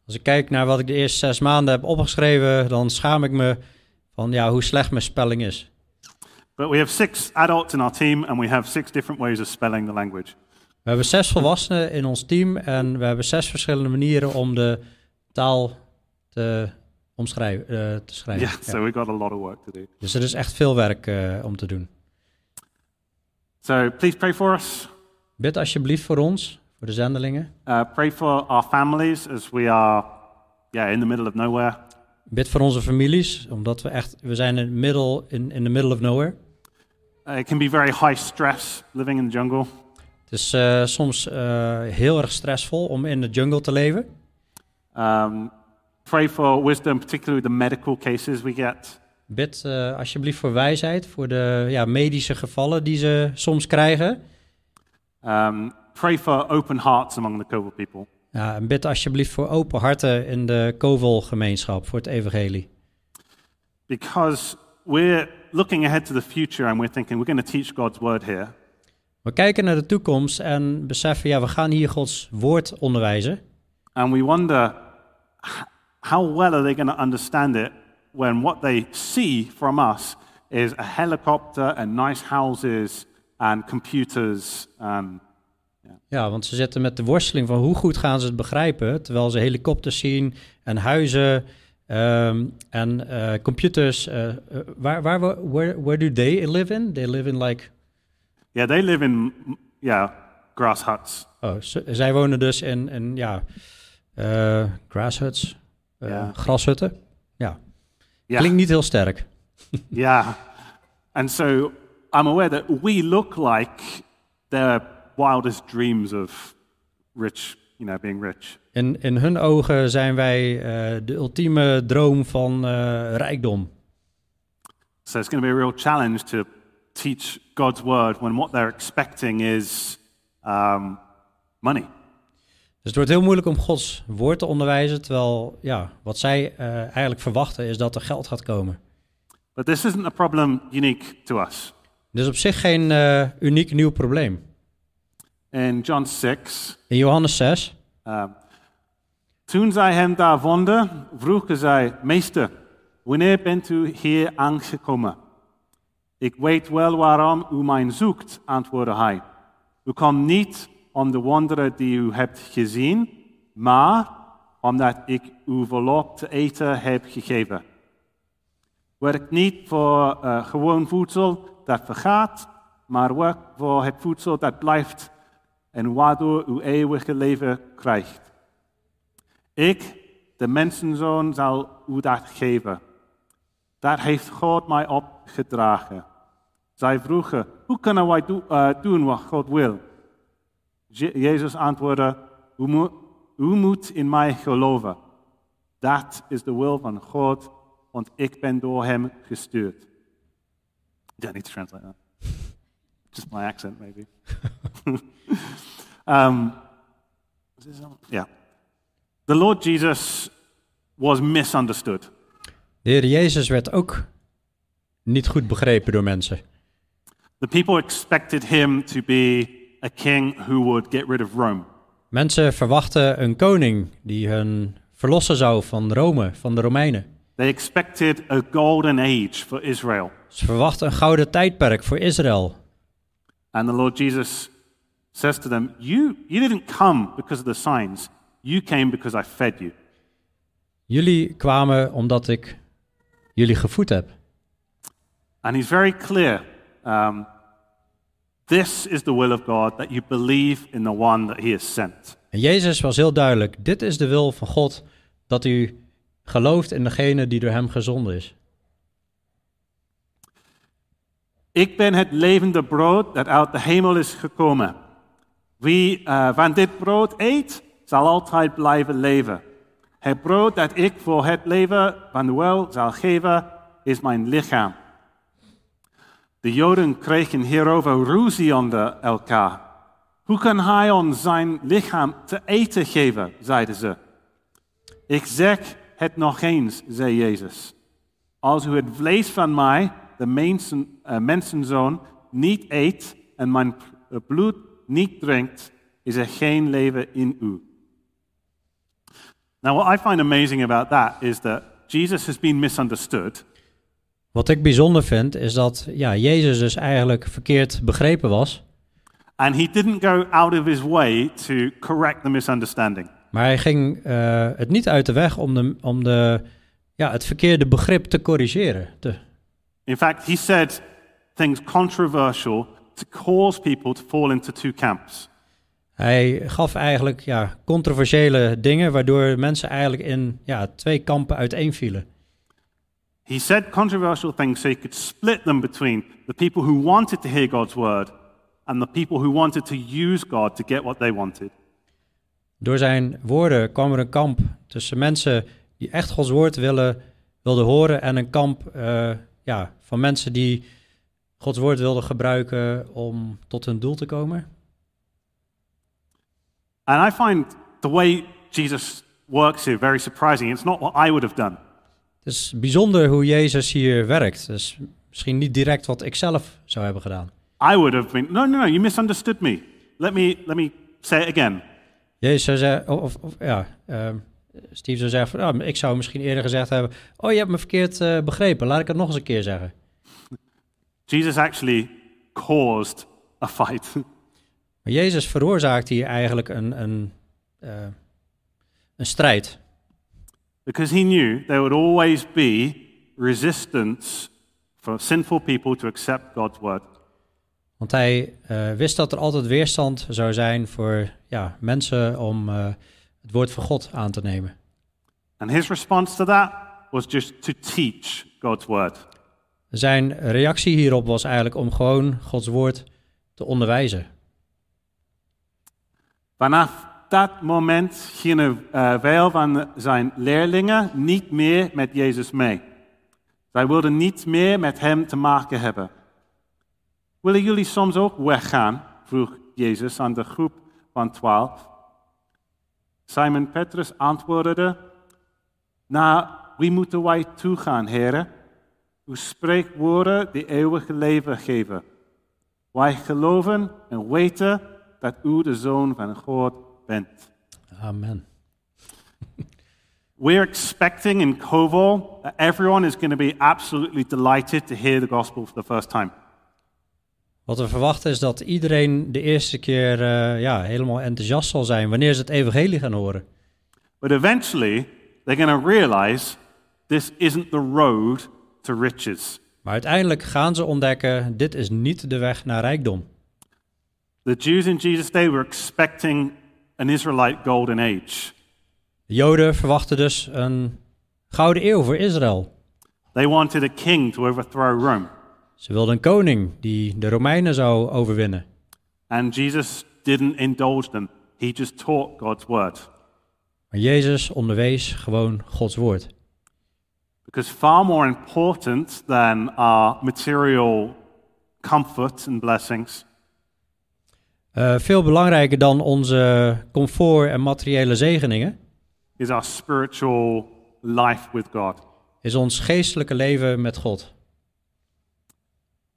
Als ik kijk naar wat ik de eerste zes maanden heb opgeschreven, dan schaam ik me van ja, hoe slecht mijn spelling is. But we have six adults in our team, and we have six different ways of spelling the language. We hebben zes volwassenen in ons team en we hebben zes verschillende manieren om de taal te omschrijven. eh, te schrijven. Yeah, Ja. so we've got a lot of work to do. Dus er is echt veel werk eh, om te doen. So please pray for us. Bid alsjeblieft voor ons, voor de zendelingen. Uh, pray for our families as we are, yeah, in the middle of nowhere. Bid voor onze families, omdat we echt, we zijn in, het middle, in, in the middle of nowhere. Uh, it can be very high stress living in the jungle. Het is eh, soms eh, heel erg stressvol om in de jungle te leven. Um, pray for wisdom, particularly the medical cases we get. Bid eh, alsjeblieft voor wijsheid, voor de ja, medische gevallen die ze soms krijgen. Um, pray for open hearts among the Koval people. Ja, en bid alsjeblieft voor open harten in de Kovel-gemeenschap, voor het evangelie. Because we're looking ahead to the future and we're thinking we're going to teach God's word here. We kijken naar de toekomst en beseffen, ja, we gaan hier Gods woord onderwijzen. And we wonder how well are they going to understand it when what they see from us is a helicopter and nice houses and computers. And Ja, want ze zitten met de worsteling van hoe goed gaan ze het begrijpen, terwijl ze helikopters zien en huizen ehm, en eh, computers. eh, eh, waar, waar, where, where do they live in? They live in like, yeah, they live in yeah grass huts. oh, ze- zij wonen dus in, in ja, eh grasshuts, eh, Ja. grashutten. Ja, Yeah, klinkt niet heel sterk. [LAUGHS] yeah. And so I'm aware that we look like their wildest dreams of rich, you know, being rich. In, in hun ogen zijn wij eh, de ultieme droom van eh, rijkdom. So it's going to be a real challenge to teach God's word when what they're expecting is um, money. Dus het wordt heel moeilijk om Gods woord te onderwijzen, terwijl ja, wat zij eh, eigenlijk verwachten is dat er geld gaat komen. But this isn't a problem unique to us. Dit is op zich geen uniek nieuw probleem. In John 6, In Johannes 6, um, toen zij hem daar vonden, vroegen zij, Meester, wanneer bent u hier aangekomen? Ik weet wel waarom u mij zoekt, antwoordde hij. U komt niet om de wonderen die u hebt gezien, maar omdat ik u volop te eten heb gegeven. Werk niet voor uh, gewoon voedsel dat vergaat, maar werk voor het voedsel dat blijft en waardoor u eeuwige leven krijgt. Ik, de mensenzoon, zal u dat geven. Dat heeft God mij opgedragen. Zij vroegen, hoe kunnen wij do, uh, doen wat God wil? Je Jezus antwoordde, u moet, u moet in mij geloven. Dat is de wil van God, want ik ben door hem gestuurd. I need to translate that. Just my accent, maybe. [LAUGHS] um, yeah. The Lord Jesus was misunderstood. De Heer Jezus werd ook niet goed begrepen door mensen. The people expected him to be a king who would get rid of Rome. Mensen verwachten een koning die hun verlossen zou van Rome, van de Romeinen. They expected a golden age for Israel. Ze verwachten een gouden tijdperk voor Israël. And the Lord Jesus says to them, You, you didn't come because of the signs, you came because I fed you. Jullie kwamen omdat ik jullie gevoed heb. And he's very clear. Um, this is the will of God, that you believe in the one that he has sent. En Jezus was heel duidelijk: dit is de wil van God, dat u gelooft in degene die door hem gezonden is. Ik ben het levende brood dat uit de hemel is gekomen. Wie uh, van dit brood eet, zal altijd blijven leven. Het brood dat ik voor het leven van de zal geven, is mijn lichaam. De Joden kregen hierover ruzie onder elkaar. Hoe kan hij ons zijn lichaam te eten geven, zeiden ze. Ik zeg het nog eens, zei Jezus. Als u het vlees van mij, de uh, mensenzoon, niet eet en mijn bloed niet drinkt, is er geen leven in u. Now, what I find amazing about that is that Jesus has been misunderstood. Wat ik bijzonder vind is dat ja, Jezus dus eigenlijk verkeerd begrepen was. And he didn't go out of his way to correct the misunderstanding. Maar hij ging uh, het niet uit de weg om, de, om de, ja, het verkeerde begrip te corrigeren. Te... In fact, he said things controversial to cause people to fall into two camps. Hij gaf eigenlijk ja, controversiële dingen, waardoor mensen eigenlijk in ja, twee kampen uiteenvielen. He said controversial things so he could split them between the people who wanted to hear God's word and the people who wanted to use God to get what they wanted. Door zijn woorden kwam er een kamp tussen mensen die echt Gods woord willen, wilden horen en een kamp uh, ja, van mensen die Gods woord wilden gebruiken om tot hun doel te komen. And I find the way Jesus works here very surprising. It's not what I would have done. Het is bijzonder hoe Jezus hier werkt. Dus misschien niet direct wat ik zelf zou hebben gedaan. I would have been, no, no, no, you misunderstood me. Let me, let me say it again. Jezus zou zeggen, of, of ja, um, Steve zou zeggen, van, oh, ik zou misschien eerder gezegd hebben, oh, je hebt me verkeerd uh, begrepen, laat ik het nog eens een keer zeggen. Jesus actually caused a fight. [LAUGHS] Maar Jezus veroorzaakt hier eigenlijk een, een, uh, een strijd. Because he knew there would always be resistance for sinful people to accept God's word. Want hij uh, wist dat er altijd weerstand zou zijn voor ja, mensen om uh, het woord van God aan te nemen. And his response to that was just to teach God's word. Zijn reactie hierop was eigenlijk om gewoon Gods woord te onderwijzen. Vanaf dat moment gingen uh, veel van zijn leerlingen niet meer met Jezus mee. Zij wilden niet meer met hem te maken hebben. Willen jullie soms ook weggaan? vroeg Jezus aan de groep van twaalf. Simon Petrus antwoordde: Naar wie moeten wij toegaan, heren? U spreekt woorden die eeuwig leven geven. Wij geloven en weten dat u de zoon van God bent. Amen. We're expecting in Koval that everyone is going to be absolutely delighted to hear the gospel for the first time. Wat we verwachten is dat iedereen de eerste keer eh, ja, helemaal enthousiast zal zijn wanneer ze het evangelie gaan horen. But eventually, they're going to realize this isn't the road to riches. Maar uiteindelijk gaan ze ontdekken, dit is niet de weg naar rijkdom. The Jews in Jesus' day were expecting an Israelite golden age. De Joden verwachten dus een gouden eeuw voor Israël. They wanted a king to overthrow Rome. Ze wilden een koning die de Romeinen zou overwinnen. And Jesus didn't indulge them, he just taught God's word. Maar Jezus onderwees gewoon Gods woord. Because far more important than our material comfort and blessings Eh, veel belangrijker dan onze comfort en materiële zegeningen is our spiritual life with God. is ons geestelijke leven met God.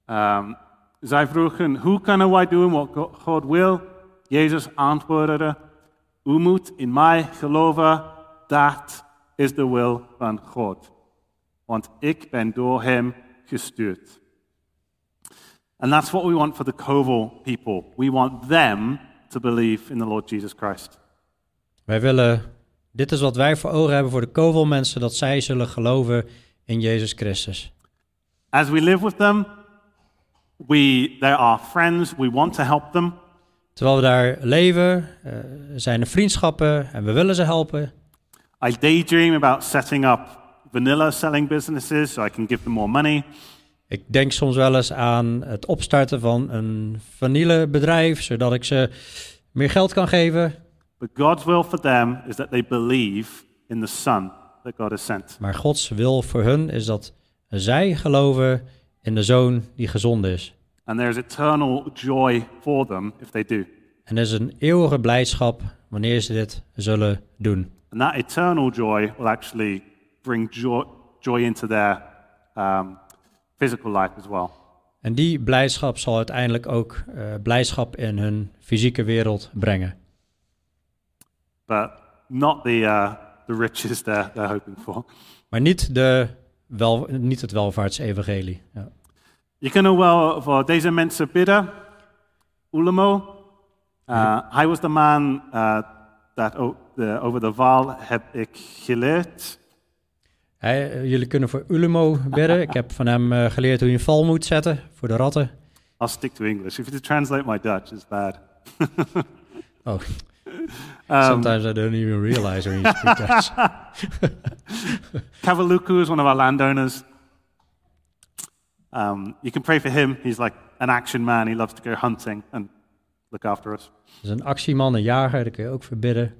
Um, zij vroegen, hoe kunnen wij doen wat Go- God wil? Jezus antwoordde, u moet in mij geloven, dat is de wil van God. Want ik ben door hem gestuurd. And that's what we want for the Koval people. We want them to believe in the Lord Jesus Christ. Wij willen, dit is wat wij voor ogen hebben voor de kovelmensen, dat zij zullen geloven in Jezus Christus. As we live with them, we, they're our friends, we want to help them. Terwijl we daar leven, eh, zijn er vriendschappen en we willen ze helpen. I daydream about setting up vanilla selling businesses so I can give them more money. Ik denk soms wel eens aan het opstarten van een vanillebedrijf, zodat ik ze meer geld kan geven. But God's will for them is that they believe in the Son that God has sent. Maar Gods wil voor hun is dat zij geloven in de Zoon die gezond is. And there is eternal joy for them if they do. En er is een eeuwige blijdschap wanneer ze dit zullen doen. And that eternal joy will actually bring joy, joy into their um, physical life as well. En die blijdschap zal uiteindelijk ook eh, blijdschap in hun fysieke wereld brengen. But not the, uh, the riches they're, they're hoping for. Maar niet, de wel, niet het welvaartsevangelie. Ja. Je kan wel voor deze mensen bidden. Ulamo. Uh, hij was de man uh, dat over de val heb ik geleerd. Eh, jullie kunnen voor Ulemo bidden. Ik heb van hem eh, geleerd hoe je een val moet zetten voor de ratten. I'll stick to English. If you translate my Dutch, it's bad. [LAUGHS] Oh, Um, sometimes I don't even realize when you speak Dutch. [LAUGHS] [LAUGHS] Kavaluku is one of our landowners. Um, you can pray for him. He's like an action man. He loves to go hunting and look after us. Dat is een actieman, een jager, daar kun je ook voor bidden.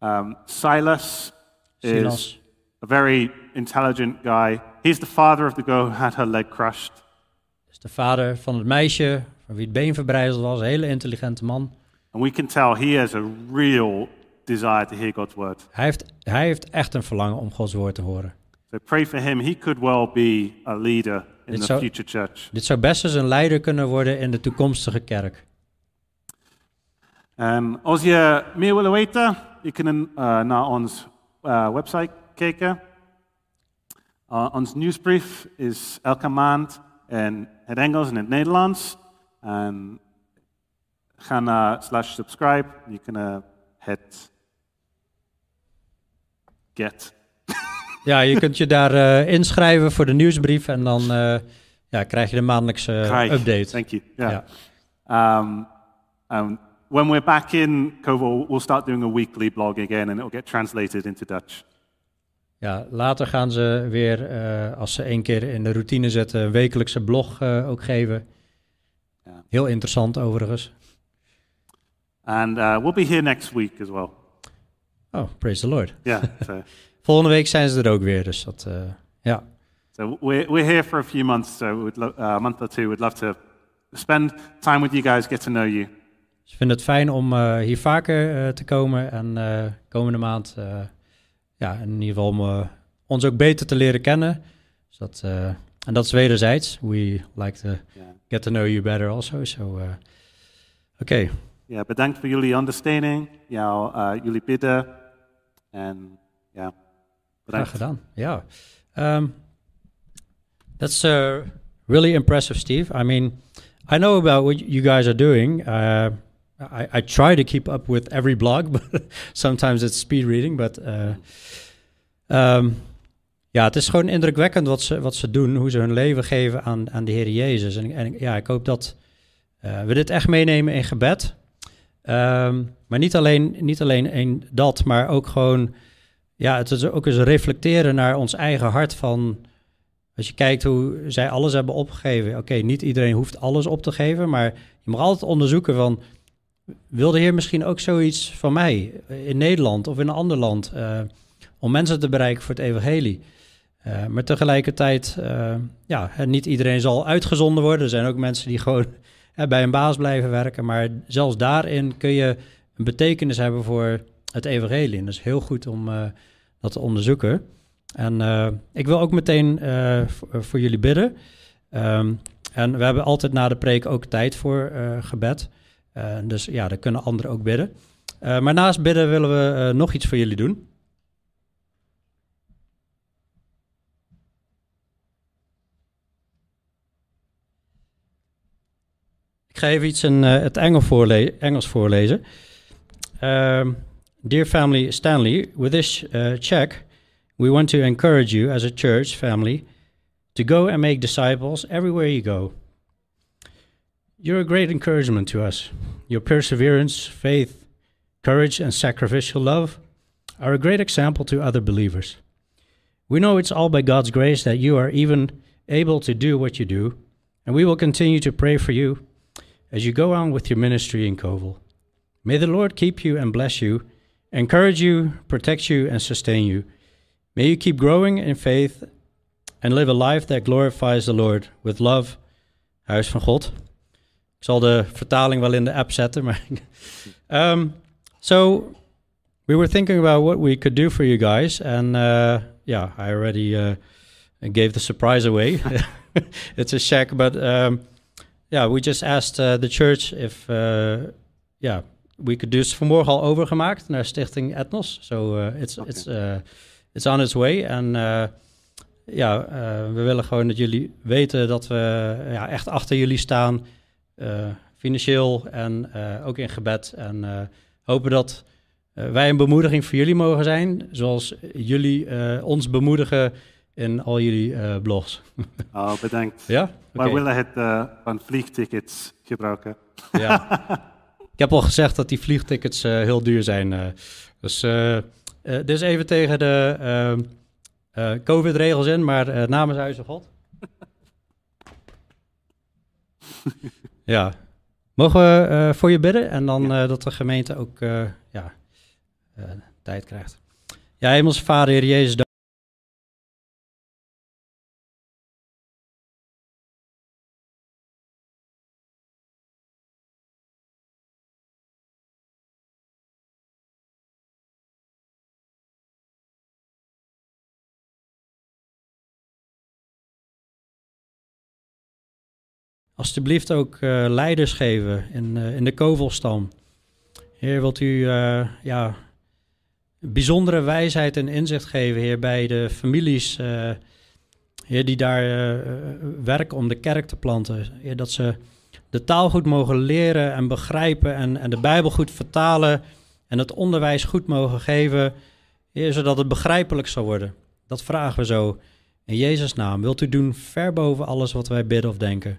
Um, Silas is. A very intelligent guy. He's the father of the girl who had her leg crushed. is de vader van het meisje, van wie het been verbrijzeld was. Een hele intelligente man. And we can tell he has a real desire to hear God's word. Hij heeft, hij heeft echt een verlangen om Gods woord te horen. So pray for him. He could well be a leader in Dit the zou- future church. Dit zou best eens een leider kunnen worden in de toekomstige kerk. En als je meer wil weten, je uh, naar ons uh, website kijken. Uh, ons nieuwsbrief is elke maand in het Engels en het Nederlands. En ga naar slash subscribe. Je kan uh, het get. [LAUGHS] Ja, je kunt je daar eh, inschrijven voor de nieuwsbrief en dan eh, ja, krijg je de maandelijkse update. Thank you. Yeah. Um, um, when we're back in Kovo, we'll start doing a weekly blog again and it'll get translated into Dutch. Ja, later gaan ze weer, eh, als ze één keer in de routine zetten, een wekelijkse blog eh, ook geven. Ja. Heel interessant overigens. And uh, we'll be here next week as well. Oh, praise the Lord. Yeah. [LAUGHS] so, Volgende week zijn ze er ook weer, dus dat, eh, ja. so we're, we're here for a few months, so uh, a month or two. We'd love to spend time with you guys, get to know you. Dus ik vind het fijn om hier vaker te komen en komende maand, ja, in ieder geval om eh, ons ook beter te leren kennen. Dus dat, eh, en dat is wederzijds. We like to get to know you better also. So, eh, oké. Ja, bedankt voor jullie understanding, jouw, uh, jullie bidden. En Ja, Graag gedaan. Ja. Um, that's uh, really impressive, Steve. I mean, I know about what you guys are doing. I, I try to keep up with every blog, [LAUGHS] but sometimes it's speed reading. But uh, um, ja, het is gewoon indrukwekkend wat ze, wat ze doen, hoe ze hun leven geven aan, aan de Heer Jezus. En, en ja, ik hoop dat uh, we dit echt meenemen in gebed. Um, maar niet alleen, niet alleen dat, maar ook gewoon ja, het is ook eens reflecteren naar ons eigen hart van... Als je kijkt hoe zij alles hebben opgegeven. Oké, niet iedereen hoeft alles op te geven, maar je mag altijd onderzoeken van... Wil de Heer misschien ook zoiets van mij in Nederland of in een ander land... Uh, om mensen te bereiken voor het evangelie? Uh, maar tegelijkertijd, ja, niet iedereen zal uitgezonden worden. Er zijn ook mensen die gewoon [LAUGHS] bij een baas blijven werken. Maar zelfs daarin kun je een betekenis hebben voor het evangelie. En dat is heel goed om dat te onderzoeken. En ik wil ook meteen voor, voor, jullie bidden. Um, en we hebben altijd na de preek ook tijd voor gebed. Dus ja, daar kunnen anderen ook bidden. maar naast bidden willen we nog iets voor jullie doen. Ik ga even iets in het Engels, Engels voorlezen. Um, Dear family Stanley, with this check, we want to encourage you as a church family to go and make disciples everywhere you go. You're a great encouragement to us. Your perseverance, faith, courage, and sacrificial love are a great example to other believers. We know it's all by God's grace that you are even able to do what you do, and we will continue to pray for you as you go on with your ministry in Koval. May the Lord keep you and bless you, encourage you, protect you, and sustain you. May you keep growing in faith and live a life that glorifies the Lord with love. Huis van God. Ik zal de vertaling wel in de app zetten, maar. um, [LAUGHS] so, we were thinking about what we could do for you guys, and uh, yeah, I already uh, gave the surprise away. [LAUGHS] it's a check, but um, yeah, we just asked uh, the church if, uh, yeah, we could do vanmorgen al overgemaakt naar Stichting Etnos. So uh, it's, Okay. it's, uh, it's on its way. En ja, we willen gewoon dat jullie weten dat we ja, echt achter jullie staan. Uh, financieel en uh, ook in gebed. En uh, hopen dat wij een bemoediging voor jullie mogen zijn. Zoals jullie ons bemoedigen in al jullie blogs. [LAUGHS] Oh, bedankt. ja? Maar willen het van vliegtickets gebruiken. Ja. [LAUGHS] Ik heb al gezegd dat die vliegtickets heel duur zijn. Dus dit is even tegen de COVID-regels in, maar namens Huizen God. [LAUGHS] ja. Mogen we voor je bidden en dan dat de gemeente ook ja, tijd krijgt. Ja, Hemelse Vader, Heer Jezus, dank alstublieft ook uh, leiders geven in, uh, in de Kovelstam. Heer, wilt u uh, ja, bijzondere wijsheid en inzicht geven, Heer, bij de families, Heer, die daar werken om de kerk te planten. Heer, dat ze de taal goed mogen leren en begrijpen en, en de Bijbel goed vertalen en het onderwijs goed mogen geven, Heer, zodat het begrijpelijk zal worden. Dat vragen we zo in Jezus' naam. Wilt u doen ver boven alles wat wij bidden of denken.